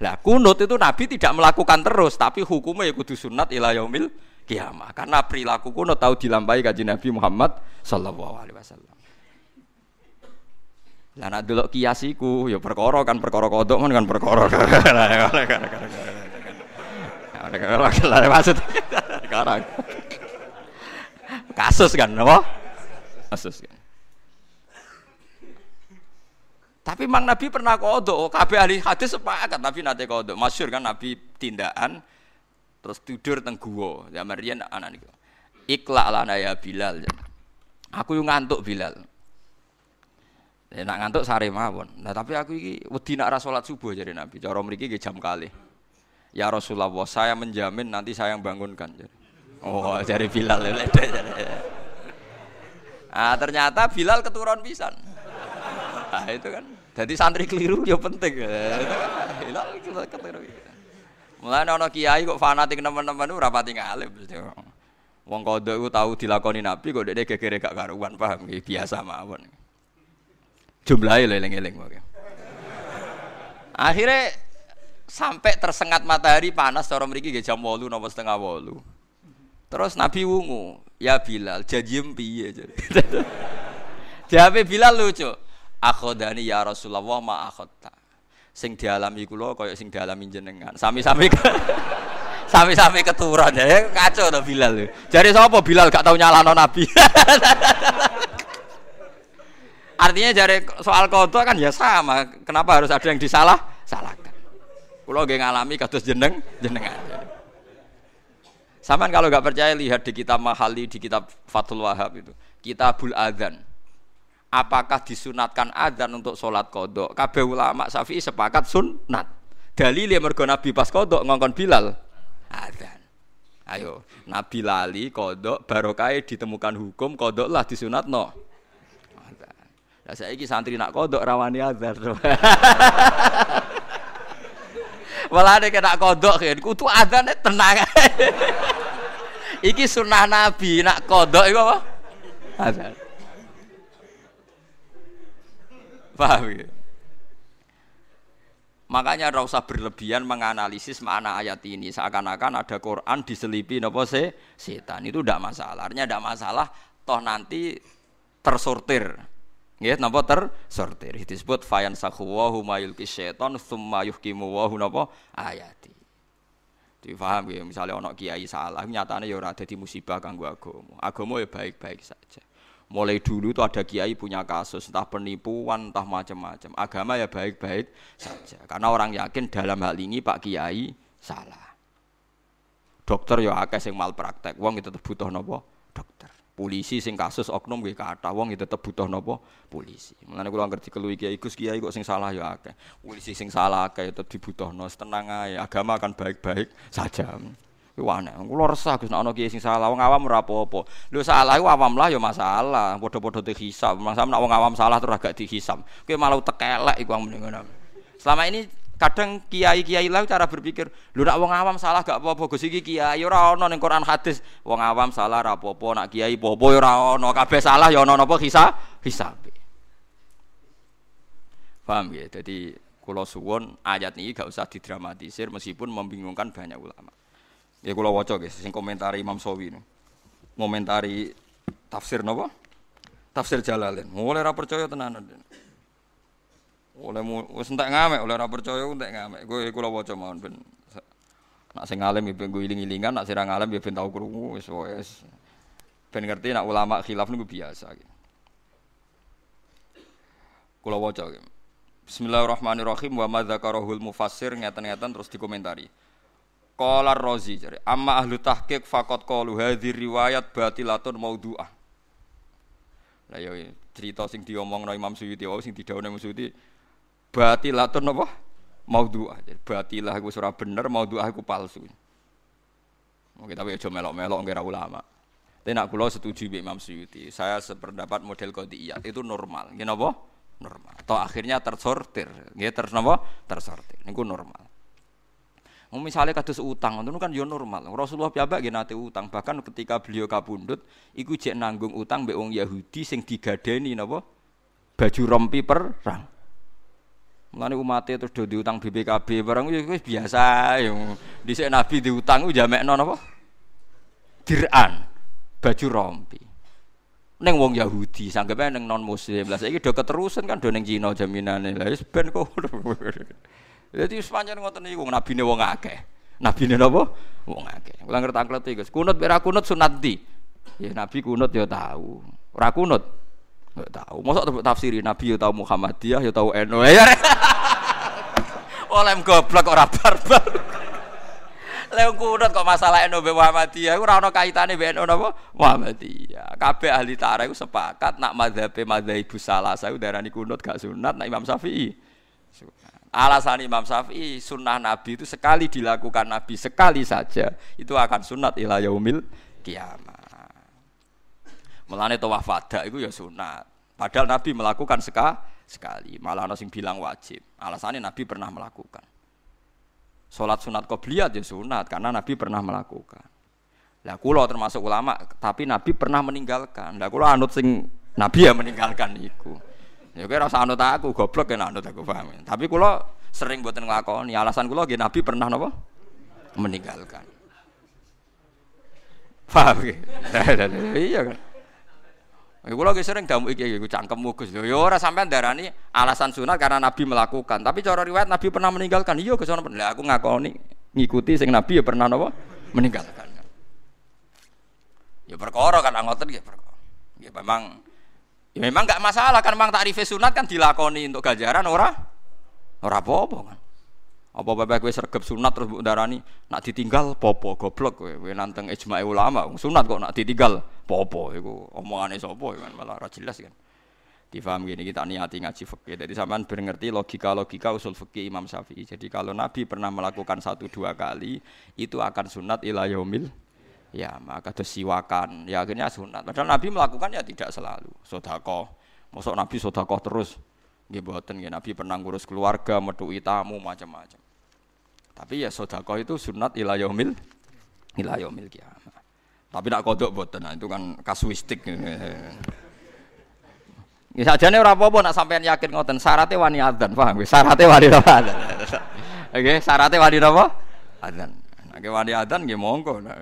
Speaker 1: lah kunut itu Nabi tidak melakukan terus tapi hukumnya ya kudu sunat ila yaumil kiamah. Karena perilaku kunut tahu dilampai kaji Nabi Muhammad sallallahu alaihi wasallam. Lah nak delok kiasiku ya perkara kan perkara kodok kan perkara maksud. Sekarang kasus kan apa? Kasus kan. Tapi mang Nabi pernah kodok, kabeh ahli hadis sepakat Nabi nate kodok. Masyur kan Nabi tindakan terus tidur teng gua. Zaman riyen anak niku. Ikla lana ya Bilal. Aku yang ngantuk Bilal. Ya, nak ngantuk sare mawon. Nah tapi aku iki wedi nak ra salat subuh jadi Nabi. Cara mriki nggih jam kali. Ya Rasulullah, saya menjamin nanti saya yang bangunkan. Oh, jadi Bilal. Ah ternyata Bilal keturun pisan. Nah, itu kan. Jadi santri keliru ya penting. Hilal kita Mulai ana kiai kok fanatik teman-teman ora pati ngalim. Wong kodho iku tahu dilakoni Nabi kok dekne gegere gak karuan paham biasa mawon. Jumlahe eling-eling wae. Akhirnya sampai tersengat matahari panas cara mriki nggih jam 8 napa setengah 8. Terus Nabi wungu, "Ya Bilal, janji piye?" Jawabe Bilal lucu akhodani ya Rasulullah ma akhodta sing dialami kula kaya sing dialami jenengan sami-sami Sami-sami keturun ya kacau to Bilal. Jare sapa Bilal gak tau nyalano Nabi. Artinya jare soal kodok kan ya sama. Kenapa harus ada yang disalah? Salahkan. Kulo nggih ngalami kados jeneng jenengan. Saman kalau nggak percaya lihat di kitab Mahali, di kitab Fathul Wahab itu. Kitabul Adzan. Apakah disunatkan adzan untuk sholat kodok? Kabeh ulama Syafi'i sepakat sunat. Dalil yang mergo Nabi pas kodok ngongkon Bilal adzan. Ayo, Nabi lali kodok barokah ditemukan hukum kodok lah disunat no. Nah, saya ini santri nak kodok rawani adzan. Malah ada kena kodok kan, kutu adzan tenang. iki sunnah Nabi nak kodok itu apa? Adzan. Paham ya? Makanya ora usah berlebihan menganalisis makna ayat ini seakan-akan ada Quran diselipi nopo se setan itu tidak masalah. Artinya tidak masalah toh nanti tersortir. Nggih napa tersortir. Itu disebut fayan sakhuwahu mayulki syaiton tsumma yuhkimu wa napa ayati. Difaham ya, misalnya ono kiai salah, nyatanya ya ora dadi musibah kanggo agama. Agama ya baik-baik saja. Mulai dulu itu ada kiai punya kasus, entah penipuan, entah macam-macam. Agama ya baik-baik saja. Karena orang yakin dalam hal ini Pak Kiai salah. Dokter ya akeh sing malpraktek, wong itu butuh nopo dokter. Polisi sing kasus oknum nggih kathah wong itu tetep butuh nopo polisi. Mulane kula ngerti keluwi kiai Gus kiai kok sing salah ya akeh. Polisi sing salah akeh tetep dibutuhno tenang ae. Agama akan baik-baik saja. Kuwi aneh. Kula resah Gus nek ana salah wong awam ora apa-apa. Salah iku awam lah ya masalah. Padha-padha dihisab. Masa nek wong awam salah terus agak dihisab. Kuwi malah tekelek iku wong mendingan. Selama ini kadang kiai-kiai lah cara berpikir lu nak wong awam salah gak apa-apa Gus iki kiai ora ono ning Quran hadis wong awam salah ora apa-apa kiai apa-apa ora ono kabeh salah ya ono napa hisab hisab paham ya jadi kula suwun ayat ini gak usah didramatisir meskipun membingungkan banyak ulama ya kula waca guys sing komentari Imam Sawi komentari tafsir napa? Tafsir Jalalain. Mulai ra percaya tenanan. Oleh wis entek ngamek oleh ora percaya entek ngamek. Kowe kula waca mawon ben. Nak sing alim ya ben iling-ilingan nak sira alim ya ben tau krungu wis wis. Ben ngerti nak ulama khilaf niku biasa gitu. Kula waca Bismillahirrahmanirrahim. Wa madzakarahul mufassir ngeten-ngeten terus dikomentari. Qala Razi jare amma ahlu tahqiq faqat qalu hadhi riwayat batilatun maudhu'ah. Lah ya cerita sing diomongno Imam Suyuti wae sing didhawuhne Imam Suyuti batilatun apa? Maudhu'ah. Jadi batilah iku ora bener, maudhu'ah iku palsu. Oke, tapi aja melok-melok ngira ulama. Tapi nak kula setuju Mbak Imam Suyuti. Saya sependapat model kodiyat itu normal. Nggih napa? Normal. Atau akhirnya tersortir. Nggih ter napa? Tersortir. Niku normal. Mau misalnya kados utang, itu kan yo normal. Rasulullah piyambak nggih nate utang. Bahkan ketika beliau kabundut, iku jek nanggung utang mbek wong Yahudi sing digadeni napa? Baju rompi perang. Mulane umate terus do diutang BPKB barang wis biasa yo. Dhisik Nabi diutang ku jamekno napa? Diran baju rompi. Neng wong Yahudi, sanggepe neng non muslim. Lah saiki do keterusan kan do neng Cina jaminane. Lah wis ben kok. Dadi wis pancen ngoten niku nabine wong akeh. Nabine napa? Wong akeh. Kula ngerti aklete Gus. Kunut ora kunut sunat di. Ya Nabi kunut ya tahu. Ora kunut Enggak tahu. Mosok tafsiri Nabi ya tahu Muhammadiyah ya tahu NU. Ya. Oleh goblok ora barbar. Lha kunut kok masalah NU Muhammadiyah ora ono kaitane be NU napa? Muhammadiyah. Kabeh ahli tarikh sepakat nak mazhabe mazhabu salasa darani kunut gak sunat nak Imam Syafi'i. Alasan Imam Syafi'i sunnah Nabi itu sekali dilakukan Nabi sekali saja itu akan sunat ila yaumil kiamat. Melane tawaf wada itu ya sunat. Padahal Nabi melakukan seka, sekali. Malah ada yang bilang wajib. Alasannya Nabi pernah melakukan. Sholat sunat qobliyat ya sunat karena Nabi pernah melakukan. Lah kula termasuk ulama, tapi Nabi pernah meninggalkan. Lah kula anut sing Nabi ya meninggalkan iku. Ya rasa anut aku, goblok ya anut aku paham. Tapi kula sering buatan nglakoni. Alasan kula nggih Nabi pernah napa? Meninggalkan. Paham Iya kan? Iku lagi sering damu iki iku cangkemmu Gus. Yo ora sampean darani alasan sunat karena Nabi melakukan, tapi cara riwayat Nabi pernah meninggalkan. Iya Gus Lah aku ngakoni ngikuti sing Nabi ya pernah napa meninggalkan. Ya perkara kan ngoten nggih perkara. Ya memang ya memang enggak masalah kan memang takrif sunat kan dilakoni untuk ganjaran ora ora apa-apa kan. Apa bapak kowe sergap sunat terus mbok darani nak ditinggal popo goblok kowe kowe nanteng ijma ulama sunat kok nak ditinggal popo iku omongane sapa kan malah ora jelas kan. Difaham gini kita niati ngaji fikih. Jadi sampean berngerti logika-logika usul fikih Imam Syafi'i. Jadi kalau Nabi pernah melakukan satu dua kali itu akan sunat ila yaumil ya maka siwakan ya akhirnya sunat. Padahal Nabi melakukan ya tidak selalu. Sodako, masuk Nabi sodako terus. Nggih boten Nabi pernah ngurus keluarga, metuki tamu macam-macam. Tapi ya sodako itu sunat ila yaumil ila yaumil kiamat. Tapi nak kodok boten, nah, itu kan kasuistik. Ya sajane ora apa-apa nak sampean yakin ngoten, syaratnya wani adzan, paham nggih? Syaratnya wani adzan. Oke, syaratnya wani napa? Adzan. Nek wani adzan nggih. Nah.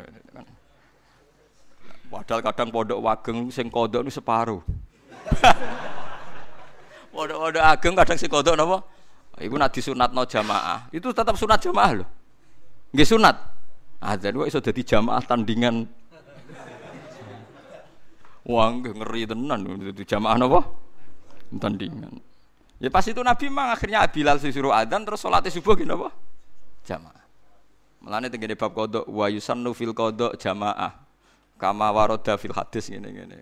Speaker 1: Padahal kadang pondok wageng sing kodok nu separuh. Pondok-pondok ageng kadang sing kodok napa? Iku nak disunatno jamaah. Itu tetap sunat jamaah lho. Nggih sunat. Adzan kok iso dadi jamaah tandingan. Wah, ngeri tenan itu jamaah napa? Tandingan. Ya pas itu Nabi memang akhirnya Bilal disuruh adzan terus sholat subuh gini apa? Jamaah. Melane tenggene bab kodok wa yusannu fil kodok jamaah. Kama waroda fil hadis gini gini.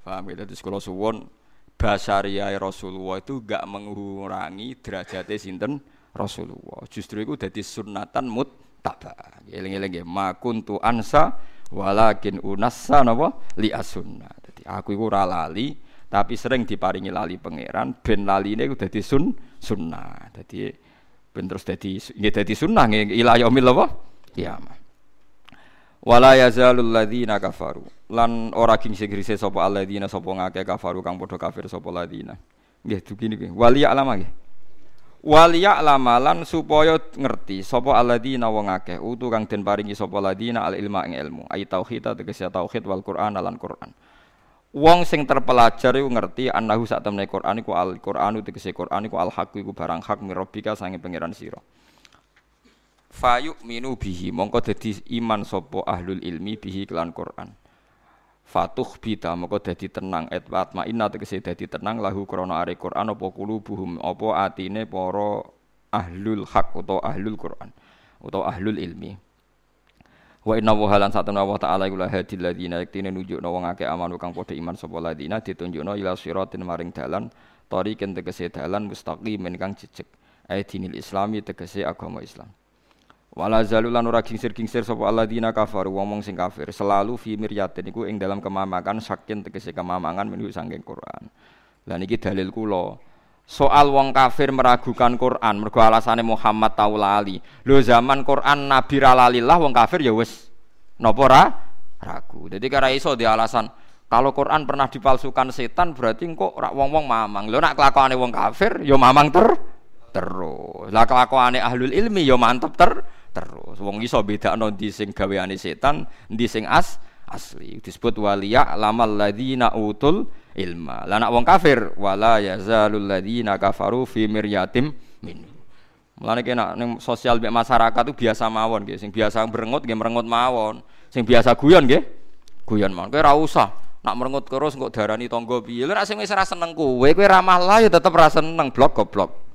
Speaker 1: Paham ya? Jadi sekolah suwon basaria Rasulullah itu gak mengurangi derajatnya sinten Rasulullah. Justru itu jadi sunatan muttaba. Eling-eling ma kuntu ansa walakin unassa napa li asunna. Dadi aku iku ora lali tapi sering diparingi lali pangeran ben laline iku dadi sun sunnah. Dadi ben terus dadi nggih dadi sunnah nggih ila yaumil apa? Kiamat. Wala yazalul ladzina kafaru. Lan ora gingsih-gingsih sapa alladzina sapa ngake kafaru kang padha kafir sapa ladzina. Nggih begini nggih. Wali alama nggih. Wali lamalan supaya ngerti sapa alladzina wong akeh utu kang den paringi sapa ladina al ilma ing ilmu. Ai tauhid tegese tauhid wal Qur'an lan Qur'an. Wong sing terpelajar iku ngerti annahu sak temne Qur'an iku al Qur'anu tegese Qur'an iku al haq iku barang hak mirobika sange pangeran sira fayuk minu bihi. Mongko dadi iman sopo ahlul ilmi bihi kelan Quran. Fatuh bita mongko dadi tenang. Et atma inna tegese dadi tenang lahu krana are Quran apa kulubuhum apa atine para ahlul hak atau ahlul Quran atau ahlul ilmi. Wa inna wa halan satun Allah taala iku hadil ladina yaktine nunjukno wong akeh amanu kang padha iman sapa ladina ditunjukno ila siratin maring dalan tariqen tegese dalan mustaqimin kang jejeg. Dinil islami tegese agama Islam Wala zalulan ora gingsir-gingsir sapa alladzina kafaru wong sing kafir selalu fi miryatin iku ing dalam kemamakan sakin tegese kemamangan menuju sangking Quran. Lah niki dalil kula. Soal wong kafir meragukan Quran mergo alasane Muhammad tau lali. Lho zaman Quran Nabi ra lalillah wong kafir ya wis napa ra ragu. Dadi kara iso di alasan kalau Quran pernah dipalsukan setan berarti kok ora wong-wong mamang. Lho nak kelakuane wong kafir ya mamang ter terus. Lah kelakuane ahlul ilmi ya mantep ter terus. Wong iso bedakno ndi sing gaweane setan, ndi sing as asli. Disebut waliya lamal ladzina utul ilma. Lah wong kafir wala yazalul ladzina kafaru fi miryatim min. Mulane kena ning sosial mek masyarakat itu biasa mawon nggih. Sing biasa merengut nggih merengut mawon. Sing biasa guyon nggih guyon mawon. Kowe ora usah nak merengut terus kok darani tangga piye. Lha nek sing wis ora seneng kowe, kowe ramah lah ya tetep ora seneng blok goblok.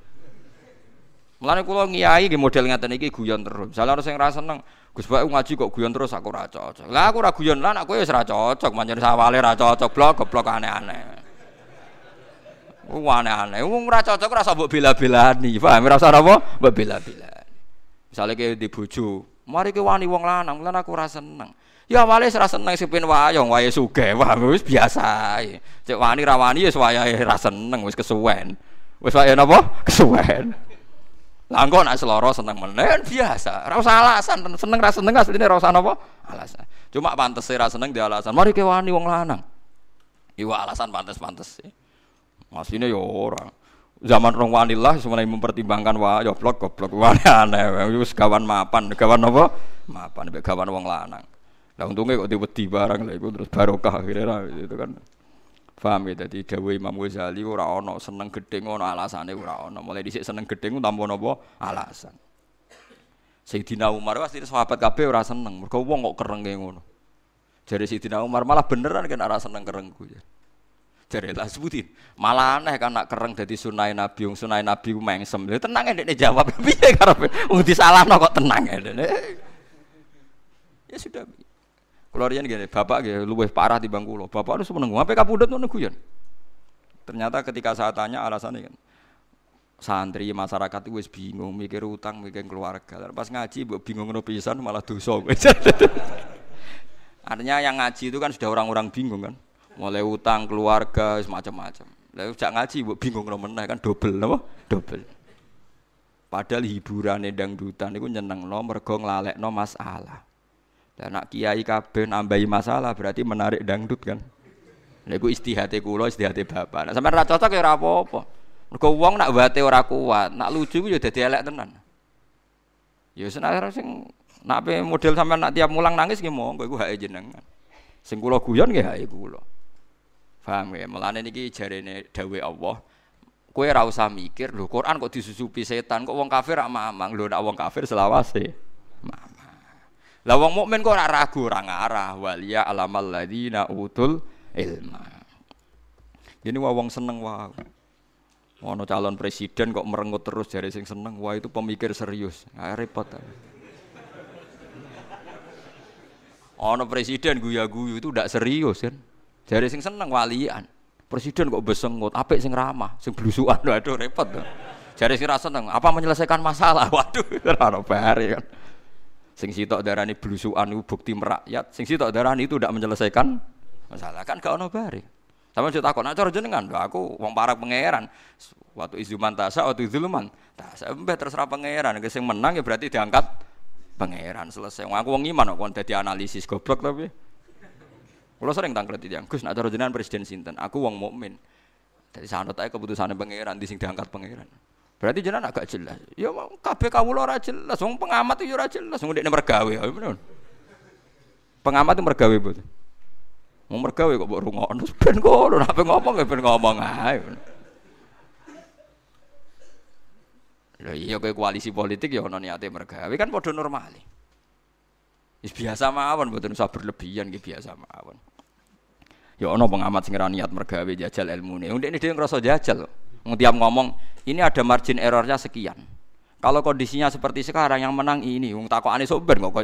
Speaker 1: Mulane kula ngiyai nggih model ngaten iki guyon terus. Misalnya orang sing ra seneng, Gus Bak ngaji kok guyon terus aku ora cocok. Lah aku ora guyon lah, aku wis ora cocok, pancen sawale ra cocok, blok goblok aneh-aneh. Wong aneh-aneh. Wong ora cocok ora usah mbok bela-belani, paham? Ora usah apa? Mbok bela-belani. Misale ke di bojo, mari ke wani wong lanang, lan aku ora seneng. Ya awale ora seneng sipin wayang, wae sugih, wah wis biasa. Cek wani ra wani ya wayahe ra seneng, wis kesuwen. Wis wae napa? Kesuwen. Lah engko nek seloro seneng menen biasa. Ora usah alasan, seneng ra seneng asline ora usah napa? Alasan. Cuma pantes ra seneng di alasan. Mari ke wani wong lanang. Iwa alasan pantes-pantes. Masine yo ora. Zaman rong wanilah semuanya mempertimbangkan wah yo blok goblok wani aneh. Wis kawan mapan, kawan apa? Mapan mek wong lanang. Lah untungnya kok diwedi barang lah iku terus barokah akhirnya itu kan. Paham ya dadi dawuh Imam Ghazali ora ana seneng gedhe ngono alasane ora ana. Mulai dhisik seneng gedhe tanpa napa alasan.
Speaker 2: Sayyidina Umar pasti sahabat kabeh ora seneng. Mergo wong kok kereng ngono. Jare Sayyidina Umar malah beneran kan ora seneng kerengku ya. Jare lah sebutin. Malah aneh kan nak kereng dadi sunai Nabi, wong sunai Nabi ku mengsem. Lha tenang ndekne jawab piye karepe. Wong disalahno kok tenang ya. Ya sudah. Riyen gini, bapak nggih luwih parah di bangku lo. Bapak harus menunggu sampai kapundhut ngono guyon. Ternyata ketika saya tanya alasannya kan santri masyarakat itu bingung mikir utang mikir keluarga. Pas ngaji bingung ngono pisan malah dosa. Artinya yang ngaji itu kan sudah orang-orang bingung kan. Mulai utang keluarga semacam-macam lalu jak ngaji mbok bingung ngono meneh kan double napa double padahal hiburan dangdutan itu nyeneng no mergo nglalekno masalah dan nak kiai kabeh nambahi masalah berarti menarik dangdut kan lha iku istihate kula istihate bapak nah sampean ra cocok ya ora apa-apa Mergo wong nak wate ora kuat, nak lucu ku ya dadi elek tenan. Ya senar sing nak pe model sampean nak tiap mulang nangis nggih monggo iku hake jenengan. Sing kula guyon nggih hake kula. Paham ya? Mulane niki jarene dawuh Allah. Kowe ora usah mikir, lho Quran kok disusupi setan, kok wong kafir rak mamang. Lho nak wong kafir selawase. Mama. Lah wong mukmin kok ora ragu, ora ngarah. Waliya alamal ladina utul ilma. Jadi wong seneng. Wow. Ono calon presiden kok merengut terus dari sing seneng, wah itu pemikir serius. Nah, repot. Ono presiden guya-guyu itu tidak serius kan. Dari sing seneng walian. Presiden kok besengut, apik sing ramah, sing blusukan, waduh repot. Jari sing rasa seneng, apa menyelesaikan masalah? Waduh, ora bare kan. Sing sitok darani blusukan itu bukti merakyat, sing sitok darani itu tidak menyelesaikan masalah kan gak ono bare. Sama cerita takut, nak cara jenengan, aku wong para pangeran. Waktu izuman tasa, waktu izuluman tasa. Mbah terserah pangeran, yang menang ya berarti diangkat pangeran selesai. Wong aku wong iman kok dadi analisis goblok tapi. Kalau sering tangklet itu, Gus nak cara jenengan presiden sinten, aku wong mukmin. Dari sana ae keputusannya pangeran di sing diangkat pangeran. Berarti jenengan agak jelas. Ya kabeh kawula ora jelas, wong pengamat itu ora jelas, wong dekne mergawe. Pengamat itu mergawe betul. Mau mergawe kok mbok rungokno ben ngono nek ngomong ya ben ngomong ae. Lha iya kowe koalisi politik ya ono niate mergawe kan padha normal. Wis biasa mawon mboten usah berlebihan nggih biasa mawon. Ya ono pengamat sing niat mergawe jajal ilmune. Wong ini dhewe ngrasa jajal. Wong tiap ngomong, ini ada margin errornya sekian. Kalau kondisinya seperti sekarang yang menang ini, wong takokane sok ben kok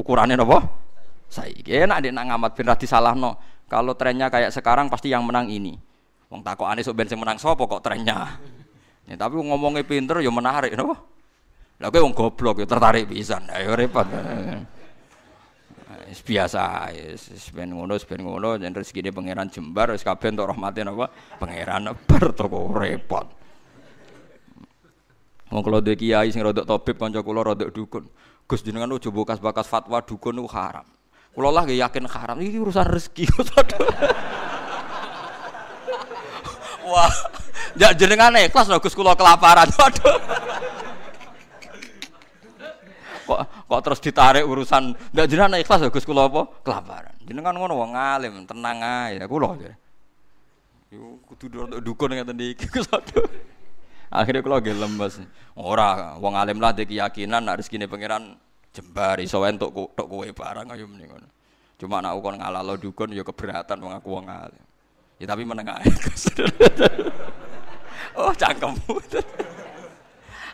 Speaker 2: ukurannya napa? Saiki enak dia nak ngamat ben salah no. Kalau trennya kayak sekarang pasti yang menang ini. Wong takokane sok ben sing menang sapa kok trennya. Ya, tapi ngomongnya pinter ya menarik no. Lah kowe wong goblok ya tertarik pisan. Ayo repot. Biasa, ben ngono, ben ngono, yen rezekine pangeran jembar wis kabeh entuk rahmate napa? Pangeran bar to repot. Wong kula duwe kiai sing rodok tabib kanca kula rodok dukun. Gus jenengan ojo bekas-bekas fatwa dukun ku haram. Kulo lah yakin haram ini urusan rezeki. Wah, ya jenengan ikhlas lho Gus kula kelaparan. Waduh. Kok kok terus ditarik urusan ndak jenengan ikhlas lho Gus kula apa? Kelaparan. Jenengan ngono wong alim, tenang ae. Kula ya. Yo kudu dukun ngeten iki Gus. Akhirnya kalau gak lemes, ora, wong alim lah de keyakinan, nak rezeki pangeran jembar iso entuk tok kowe barang ayo mending ngono. Cuma nak ukon lo dukun ya keberatan wong aku wong alim. Ya tapi menengah oh cangkem.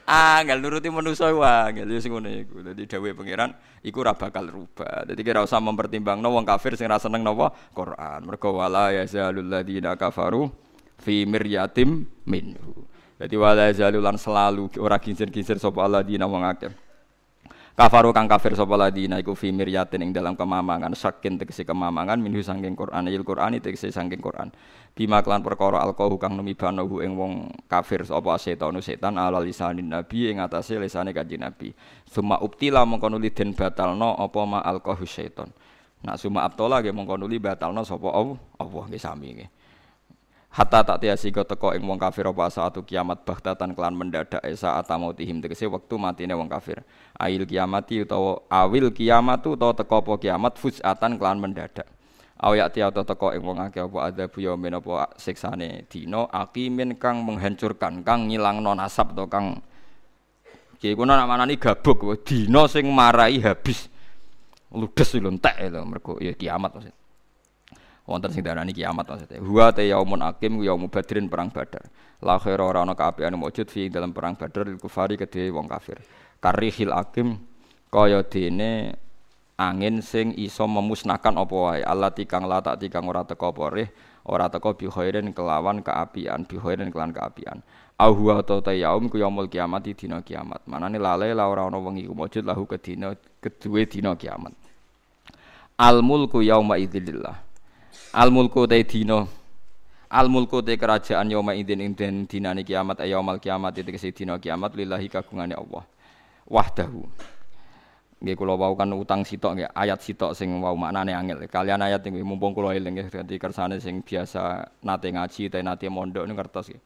Speaker 2: Angel nuruti manusa wae angel ya sing ngono iku. Dadi dawuhe pangeran iku ora bakal rubah. Dadi kira usah mempertimbangno wong kafir sing ra seneng napa Quran. Mergo wala yazalul ladina kafaru fi miryatim minhu. Dadi wala yazalul lan selalu ora kincir-kincir sapa alladzina wong akeh. Kafaru kang kafir sapa ladina iku fi miryatin ing dalam kemamangan sakin tegese kemamangan minhu sangking Quran il Quran tegese sangking Quran. Bima klan perkara alqahu kang numibano ing wong kafir sapa setan setan ala lisanin nabi ing atase lisane kanjeng nabi. Suma uptila mongko nuli den batalno apa ma alqahu setan. Nak suma abtola ge mongko nuli batalno sapa Allah, nggih sami nggih. hatta tak tiasi kau teko ing wong kafir apa saatu kiamat bahtatan kelan mendadak esa tihim tegese waktu matine wong kafir ail kiamati utawa awil kiamatu utawa teko apa kiamat fusatan kelan mendadak Ayak ti atau teko ing wong akeh apa ada yaumin apa siksane dina akimin kang menghancurkan kang ngilangno nasab to kang Kiai kuno nak manani gabuk, dina sing marai habis. Ludes lho entek lho mergo ya kiamat maksud. Wonten sing darani kiamat maksudnya. Huwa ta yaumun akim yaumu badrin perang badar. La khaira ora ana kaapian mujud fi dalam perang badar lil kufari kedhe wong kafir. Karihil akim kaya dene angin sing iso memusnahkan apa wae? Allah tikang latak tikang ora teko apa ora teko bi kelawan keapian bi kelawan keapian. Au huwa ta yaum ku yaumul kiamat di dina kiamat. Manane lale la ora ana wengi mujud lahu ke dina keduwe dina kiamat. Al mulku yauma idzillah al mulku te dina. Al mulku te kerajaan yauma idzin ing dinane kiamat ayaumal kiamat itu dina kiamat lillahi kagungane Allah. Wahdahu Nggih kula wau kan utang sitok nggih ayat sitok sing wau maknane angel. Kalian ayat nggih mumpung kula eling nggih dadi kersane sing biasa nate ngaji ta nate mondok niku ngertos nggih.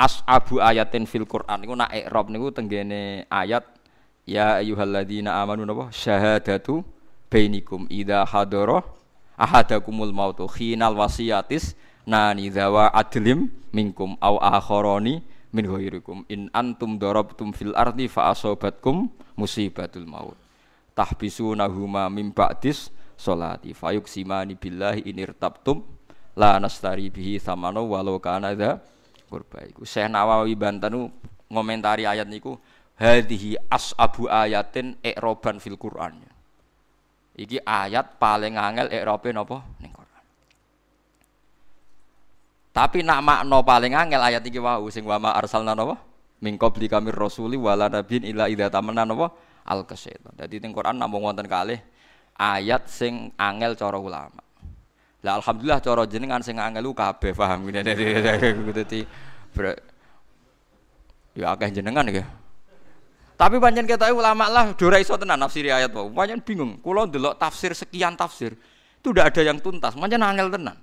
Speaker 2: As'abu ayatin fil Quran niku nak i'rab niku tenggene ayat ya ayyuhalladzina amanu napa syahadatu bainikum idza hadara ahadakumul mautu khinal wasiyatis nani dawa adlim minkum au akharani min ghairikum in antum darabtum fil ardi fa asobatkum musibatul maut. Tahbisunahuma min ba'dis salati fayuksimani billahi in irtabtum la nastari bihi samana walau kana dza qurba iku. Syekh Nawawi Bantanu ngomentari ayat niku hadhihi asabu ayatin i'roban fil Quran. Iki ayat paling angel i'robe napa? Ning tapi nak makno paling angel ayat iki wau sing wa ma arsalna napa? Min qabli kamir rasuli wala nabiyyin illa idza tamanna napa? Al kasyaitan. Dadi teng Quran namung wonten kalih ayat sing angel cara ulama. Lah alhamdulillah cara jenengan sing angel ku kabeh paham ngene dadi ya akeh jenengan ya. Tapi pancen kita ulama lah dora iso tenan nafsiri ayat wae. Pancen bingung. Kula ndelok tafsir sekian tafsir. Itu udah ada yang tuntas. Pancen angel tenan.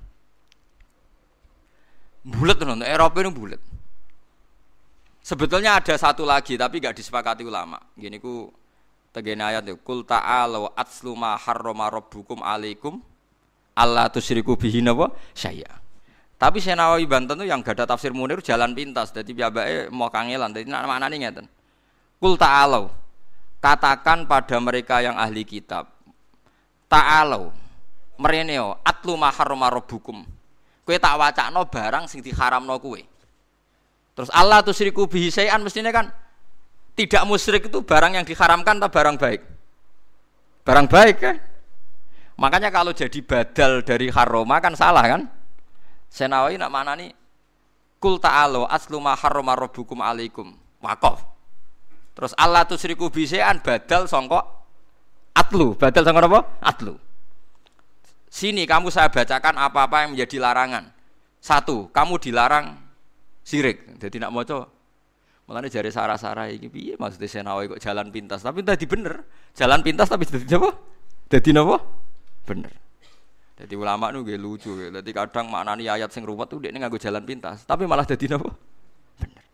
Speaker 2: Bulat tuh, Eropa ini bulat. Sebetulnya ada satu lagi tapi gak disepakati ulama. Gini ku tegene ayat itu kul ta'alu atslu ma harrama rabbukum alaikum Allah tusyriku bihi napa saya. Tapi saya Nawawi Banten tuh yang gak ada tafsir Munir jalan pintas. Jadi piyambake mau kangelan. Jadi nak mana nih ngeten. Kul ta'alu katakan pada mereka yang ahli kitab. Ta'alu mereneo atlu ma harrama rabbukum Kue tak wacakno barang sing diharamno kue. Terus Allah tuh syiriku bihi sayan mestinya kan tidak musyrik itu barang yang diharamkan atau barang baik? Barang baik kan? Makanya kalau jadi badal dari haroma kan salah kan? Senawi nak mana nih? Kul ta'alo aslu ma haroma rabbukum alaikum. Wakof. Terus Allah tuh syiriku bisean badal songkok atlu. Badal songkok apa? Atlu. Sini kamu saya bacakan apa-apa yang menjadi larangan. Satu, kamu dilarang sirik. Jadi nak moco. Mulane jari sarah-sarah iki piye maksudnya senawi kok jalan pintas. Tapi tadi bener. Jalan pintas tapi dadi apa? Dadi napa? Bener. Jadi ulama nu gak lucu, jadi kadang maknani ayat sing ruwet tuh dia ini nganggo jalan pintas, tapi malah jadi napa? Bener.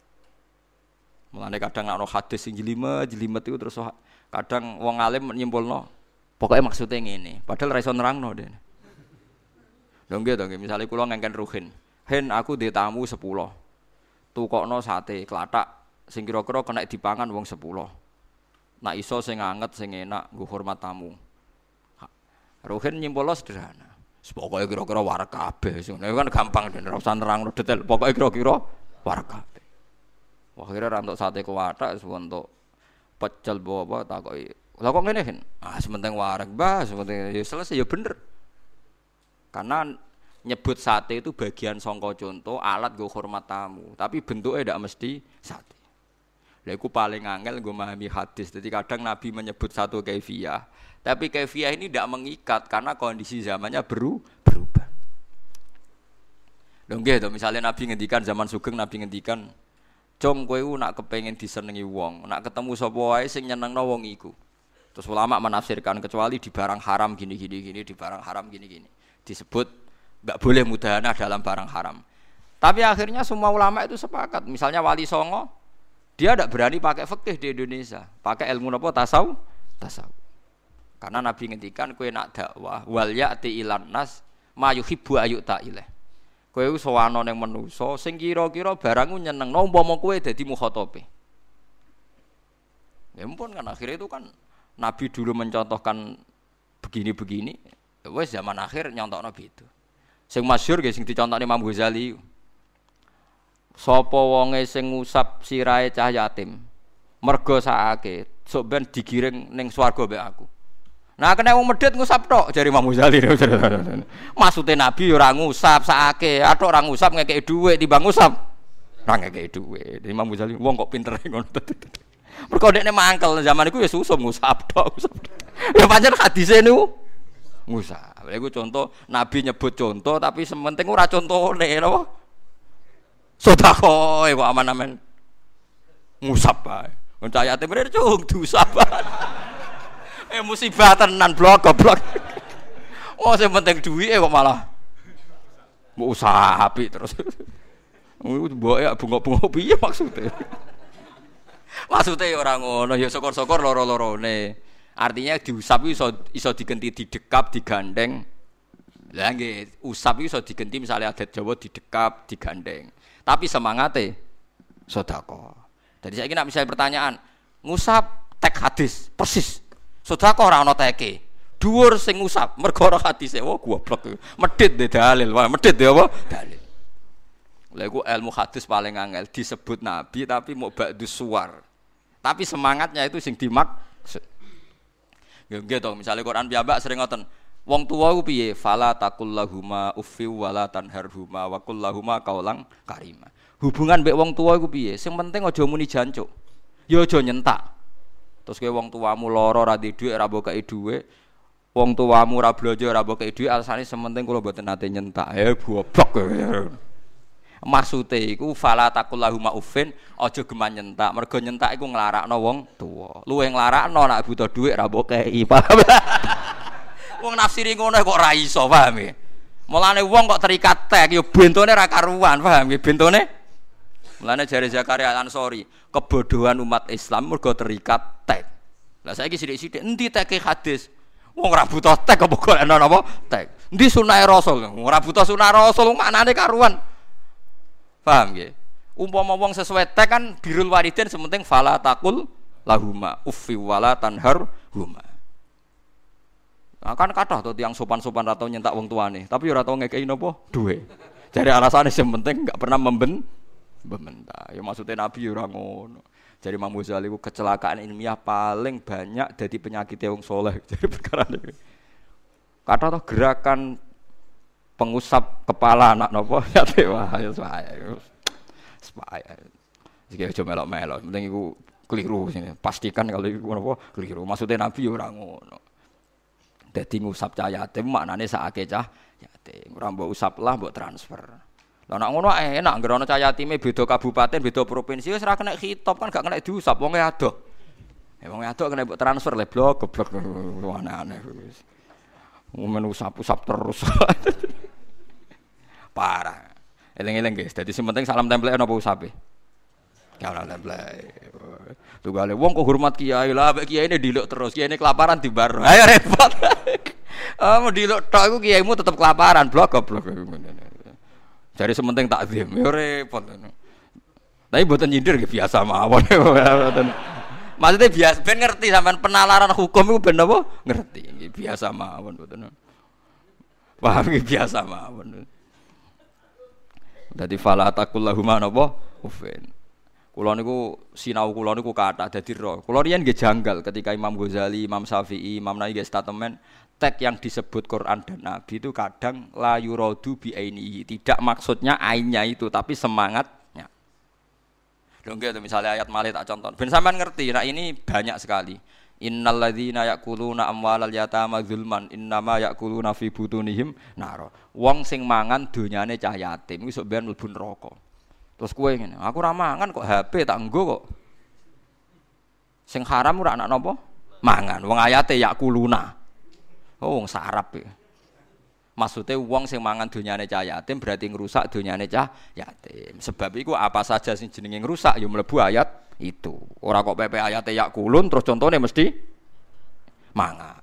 Speaker 2: Mulane kadang nak hadis sing jelimet, jelimet itu terus kadang wong alim nyimpulno, pokoknya maksudnya ini, padahal raison nerangno deh. Dong gitu, misalnya kulo ngengken ruhin, hen aku di tamu sepuluh, tukokno sate kelatak, sing kira-kira kena dipangan wong sepuluh, nak iso sing anget sing enak, gue hormat tamu. Ruhin nyimpolo sederhana. Pokoknya kira-kira warak kabeh. Ini kan gampang dan rasa nerang detail. Pokoknya kira-kira warak kabeh. Wah kira rantok sate kuwatak, untuk pecel bawa tak kok. Lah kok ngene? Ah sementing warak bah, sementing ya selesai ya bener. Karena nyebut sate itu bagian songko contoh alat gue hormat tamu, tapi bentuknya tidak mesti sate. Lha iku paling angel gue memahami hadis. Jadi kadang Nabi menyebut satu kefiah, tapi kefiah ini tidak mengikat karena kondisi zamannya beru berubah. Dong gitu, misalnya Nabi ngendikan zaman Sugeng Nabi ngendikan, "Cung kowe nak kepengen disenengi wong, nak ketemu sapa wae sing nyenengno wong iku." Terus ulama menafsirkan kecuali di barang haram gini gini gini, di barang haram gini gini disebut nggak boleh mudahana dalam barang haram. Tapi akhirnya semua ulama itu sepakat. Misalnya Wali Songo, dia tidak berani pakai fikih di Indonesia, pakai ilmu apa tasaw, tasaw. Karena Nabi ngendikan kue nak dakwah wal ya'ti ilan nas mayuhibbu ayu ta'ileh. Kue soano yang menuso, sing kira-kira barangmu nyeneng, no umpama kue dadi mukhatobe. Ya kan akhirnya itu kan Nabi dulu mencontohkan begini-begini, ya wes zaman akhir nyontok Nabi itu. Sing masyhur guys sing dicontohne Imam Ghazali. Sapa wonge sing ngusap sirahe cah yatim, mergo sakake, sok ben digiring ning swarga mbek aku. Nah kena wong medhit ngusap tok jari Imam Ghazali. Maksude Nabi ora ngusap sakake, atok ora ngusap ngekeki dhuwit timbang ngusap. Ora ngekeki dhuwit. Imam Ghazali wong kok pinter ngono. Mergo dekne mangkel zaman iku ya susum ngusap tok. Ya pancen hadise niku ngusap. Lha iku contoh Nabi nyebut contoh tapi sementing ora contone napa? Sedekah kok aman-aman. Ngusap bae. Wong cayate mrene cung diusap. eh musibah tenan blok goblok. oh sing penting duwike kok malah mau usaha api terus. Mbok ya bunga-bunga piye maksudnya? maksudnya ya orang ngono ya syukur-syukur loro-lorone. Artinya diusap iso iso digenti didekap, digandeng. Lah nggih, usap iso digenti misalnya adat Jawa didekap, digandeng. Tapi semangatnya sedekah. Jadi saya kira misalnya pertanyaan, ngusap tek hadis persis Sedekah ora ana teke. Dhuwur sing ngusap mergo ora hadise. Wah goblok. Medhit de dalil. Wah medhit de apa? Dalil. Lha iku ilmu hadis paling angel disebut nabi tapi mau ba'du suwar. Tapi semangatnya itu sing dimak To, misale Quran piyambak sering ngoten. Wong tuwa ku piye? Fala taqullahuma uffi wala tanharhuma wa qullahuma qaulan karima. Hubungan mbek wong tuwa iku piye? Sing penting aja muni jancuk. Ya aja nyentak. Terus kowe wong tuamu lara ora di dhuwit ora mbok kei dhuwit. Wong tuamu ora blanja ora mbok kei dhuwit alasane sementing kula mboten nate nyentak. Eh goblok. Maksude iku fala taqullahu ma'ufin aja geman nyentak. Mergo nyentak iku nglarakno wong tuwa. Luwe nglarakno nek butuh dhuwit ora mbok kei. Paham? wong nafsiri ngono kok ora iso, paham ya? Mulane wong kok terikat tek ya bentone ra karuan, paham ya? Bentone Mulane jari Zakaria Ansori, kebodohan umat Islam mergo terikat tek. Lah saiki sithik-sithik endi teke hadis? Wong ora butuh tek apa golekno napa? Tek. Endi sunah Rasul? Ora butuh sunah Rasul maknane karuan. Paham nggih? Umpama wong sesuai tek kan birul waridin sementing fala takul lahuma uffi wala tanhar huma. Nah, kan kathah to tiang sopan-sopan atau nyentak wong tuane, tapi ora tau ngekeki napa? Duwe. Jadi alasannya yang penting enggak pernah memben Bementah. Ya maksudnya Nabi ya orang ngono. Jadi Imam Ghazali itu kecelakaan ilmiah paling banyak dari penyakit yang soleh. Jadi perkara ini. Kata toh gerakan pengusap kepala anak nopo ya wah ya saya. Supaya. Jika cuma melok melok, penting itu keliru sini. Pastikan kalau itu nopo keliru. Maksudnya Nabi ya orang ngono. Jadi ngusap cah yatim maknanya saake cah yatim. Orang mbok usap lah mbok transfer. Lah nak ngono enak, nggak ono cah yatime beda kabupaten, beda provinsi wis ora kena hitop kan gak kena diusap wong ado. Ya wong ado kena mbok transfer le blok goblok aneh-aneh wis. Momen usap-usap terus. Parah. Eling-eling guys, dadi sing penting salam template napa usape? Salam template. Tugale wong kok hormat kiai lah, mek kiai ini diluk terus, kiai ini kelaparan di bar. Ayo repot. Ah mau diluk tok iku kiaimu tetep kelaparan, blok goblok. Jadi sementing takzim, ya repot. Tapi buatan nyindir biasa mawon. Maksudnya biasa, ben ngerti sampean penalaran hukum itu ben apa? Ngerti, biasa mawon buatan. Paham biasa mawon. Jadi fala takullahuma napa? Ufin. Kula niku sinau kula niku kathah dadi roh. Kula riyen nggih janggal ketika Imam Ghazali, Imam Syafi'i, Imam Nawawi nggih statement tek yang disebut Quran dan Nabi itu kadang la yuradu bi ainihi. Tidak maksudnya ainnya itu, tapi semangatnya. Dong gitu misalnya ayat malik tak contoh. Ben sampean ngerti, nah ini banyak sekali. Innal ladzina ya'kuluna amwalal yatama zulman innama ya'kuluna fi butunihim naro. Wong sing mangan donyane cah yatim iku sok ben mlebu neraka. Terus kowe ngene, aku ora mangan kok HP tak nggo kok. Sing haram ora anak napa? Mangan. Wong ayate yakuluna. Oh, wong sarap ya. Maksudnya wong sing mangan dunyane cah yatim berarti ngerusak dunyane cah yatim. Sebab itu apa saja sing jenenge ngerusak ya mlebu ayat itu. Ora kok PP ayat ya kulun terus contohnya mesti mangan.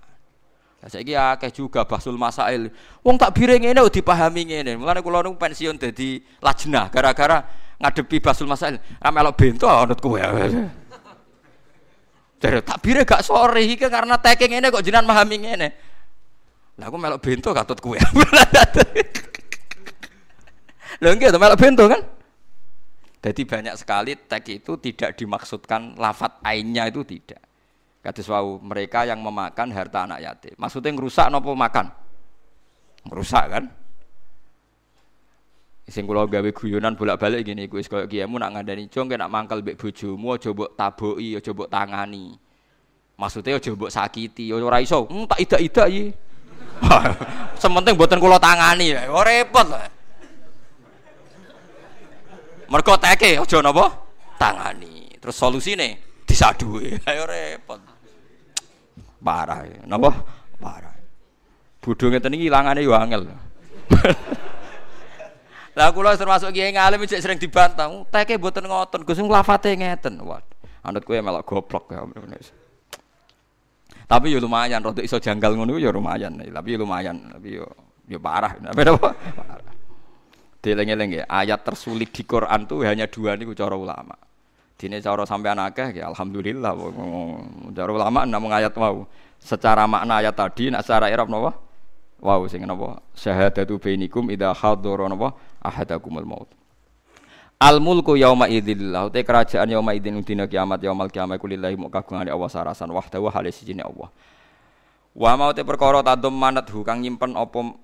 Speaker 2: Lah saiki akeh juga basul masail. Wong tak biring ngene dipahami ngene. Mulane kula nu pensiun dadi lajnah gara-gara ngadepi basul masail. Ra melok bento anut kowe. Dari takbirnya gak sore iki karena taking ini kok jenengan memahami ini. Lah aku melok bento katut kue. Lho nggih melok bento kan? Jadi banyak sekali tag itu tidak dimaksudkan lafat ainnya itu tidak. Kata wau mereka yang memakan harta anak yatim. Maksudnya ngerusak nopo makan? Ngerusak kan? Sing kula gawe guyonan bolak-balik gini, kuwi koyo kiyamu nak ngandani jong nak mangkel mbek bojomu aja mbok taboki, aja mbok tangani. Maksudnya aja mbok sakiti, ora iso. Hmm, tak idak-idak iki. Sementing mboten kula tangani, ora repot lah. Mergo teke aja napa? Tangani. Terus solusine disaduhi. Ayo repot. Parah. Napa? Parah. Ngeten iki ilangane yo angel. Lah kula termasuk kiai ngalim cek sering dibantah. Teke mboten ngoten, Gus lafate ngeten. Waduh. Anut kowe melok goblok ya. Tapi yo lumayan, rada iso janggal ngono yo lumayan. Tapi lumayan, tapi yo yo parah. Tapi apa? Parah. Dileng-eleng ya, ayat tersulit di Quran tuh hanya dua nih cara ulama. Dini cara sampai akeh ya alhamdulillah. Cara ulama namun ayat mau. Secara makna ayat tadi, nak secara Arab napa? Wow, sing napa? Syahadatu bainikum idza hadara napa ahadakumul maut. Al mulku yauma idzillah, te kerajaan yauma idzin dina kiamat yaumal kiamat kulillahi mu kagungane Allah sarasan. Wahdahu halis sijine Allah. Wa mau te perkara tadum manat hu kang nyimpen apa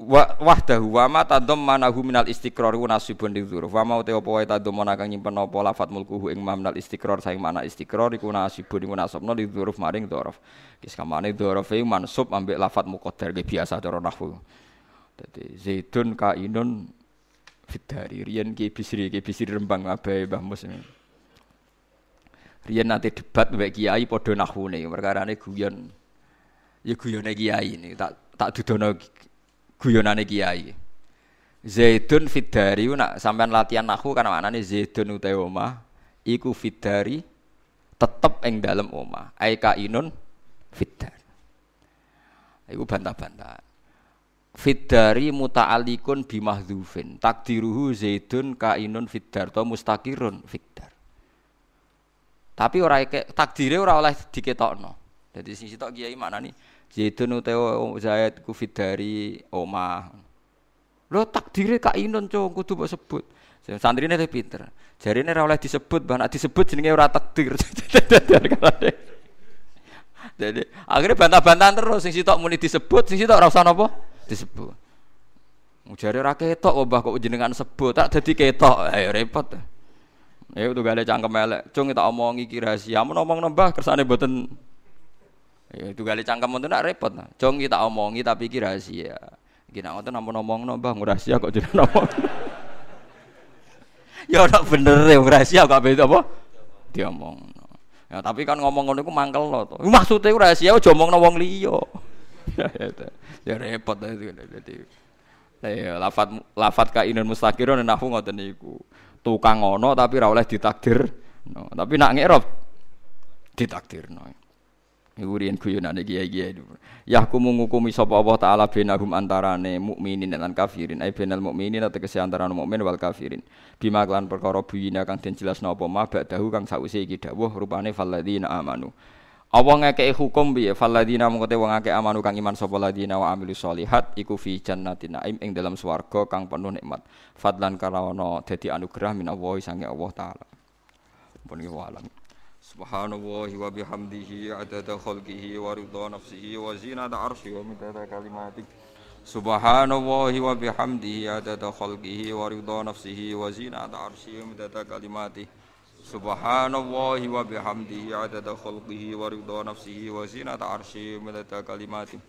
Speaker 2: wa wahdahu wa ma tadum manahu minal istiqrar wa nasibun lidzuruf wa ma te apa wae tadum kang nyimpen apa lafat mulkuhu ing minal istiqrar saing mana istiqrar iku nasibun iku nasabna lidzuruf maring dzuruf. Kis kamane dzuruf e mansub ambek lafat muqaddar biasa cara nahwu. Dadi zaidun kainun fitari riyen ki bisri ki bisri rembang abae Mbah Mus riyen nate debat mbek kiai padha nahwune perkarane guyon ya guyone kiai ini tak tak dudono guyonane kiai. Zaidun fidari nak sampean latihan nahu kan maknane Zaidun utawa omah iku fidari tetep ing dalem omah. Ai kainun fidar. Iku bantah-bantah. Fidari muta'alikun bimahdhufin. Takdiruhu Zaidun kainun fidar to mustaqirun fidar. Tapi ora takdire ora oleh diketokno. Dadi sing sitok kiai maknane Zaidun utawa Zaid ku fidari omah. Lho takdire Kak Inun cung kudu mbok sebut. Santrine le pinter. Jarine ora oleh disebut, bah disebut jenenge ora takdir. Jadi akhirnya bantah-bantahan terus sing sitok muni disebut, sing sitok ora usah disebut. Mujare ora ketok obah kok jenengan sebut, tak dadi ketok. Ayo repot. Ya udah gak ada cangkem elek. Cung tak omongi iki rahasia. Mun omong nambah kersane mboten Ya itu kali cangkem itu nak repot. Jong kita omongi tapi kira rahasia. Kita ngotot namun ngomong nambah rahasia kok jadi ngomong. ya udah bener ya rahasia kok beda apa? Diomong. Ya tapi kan ngomong ngono iku mangkel to. Maksudnya rahasia aja omong wong liya. Ya, ya, repot dadi. Ya lafat kainun mustaqirun nahwu ngoten niku. Tukang ngono tapi ora oleh ditakdir. No, tapi nak ngerop ditakdirno. Iku riyen guyonane kiai-kiai. Yahkumu ngukumi sapa Allah taala benahum antarane mukminin lan kafirin. Ai benal mukminin tegese antarane mukmin wal kafirin. Bima kelan perkara buyina kang den jelasno apa ma ba'dahu kang sause iki dawuh rupane falladzina amanu. Allah ngekei hukum piye falladzina mung wong akeh amanu kang iman sapa ladina wa amilus solihat iku fi jannatin naim ing dalam swarga kang penuh nikmat. Fadlan karawana dadi anugerah min Allah sange Allah taala. Pun alam. Subhanallah wa bihamdihi adada khalqihi wa ridha nafsihi wa zinata arsyi wa midada kalimati Subhanallah wa bihamdihi adada khalqihi wa ridha nafsihi wa zinata arsyi wa midada kalimati Subhanallah wa bihamdihi adada khalqihi wa ridha nafsihi wa zinata arsyi wa midada kalimati.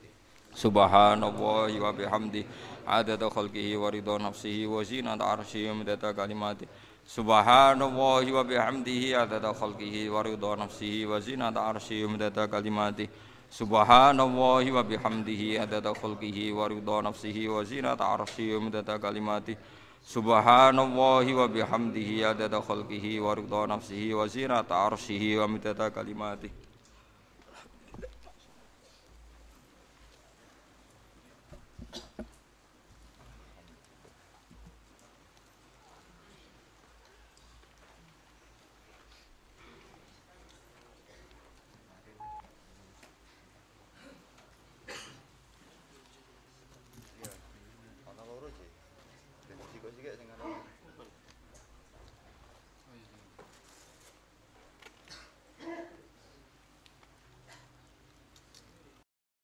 Speaker 2: Subhanallah wa bihamdihi adada khalqihi wa nafsihi wa zinata arsyi wa midada kalimati. Subhanallahi wa bihamdihi adada khalqihi wa nafsihi wa zinata arsyihi wa midada kalimatihi Subhanallahi wa Subhanallahi wa bihamdihi adada khalqihi wa ridha nafsihi wa zinata arsyihi wa midada kalimatihi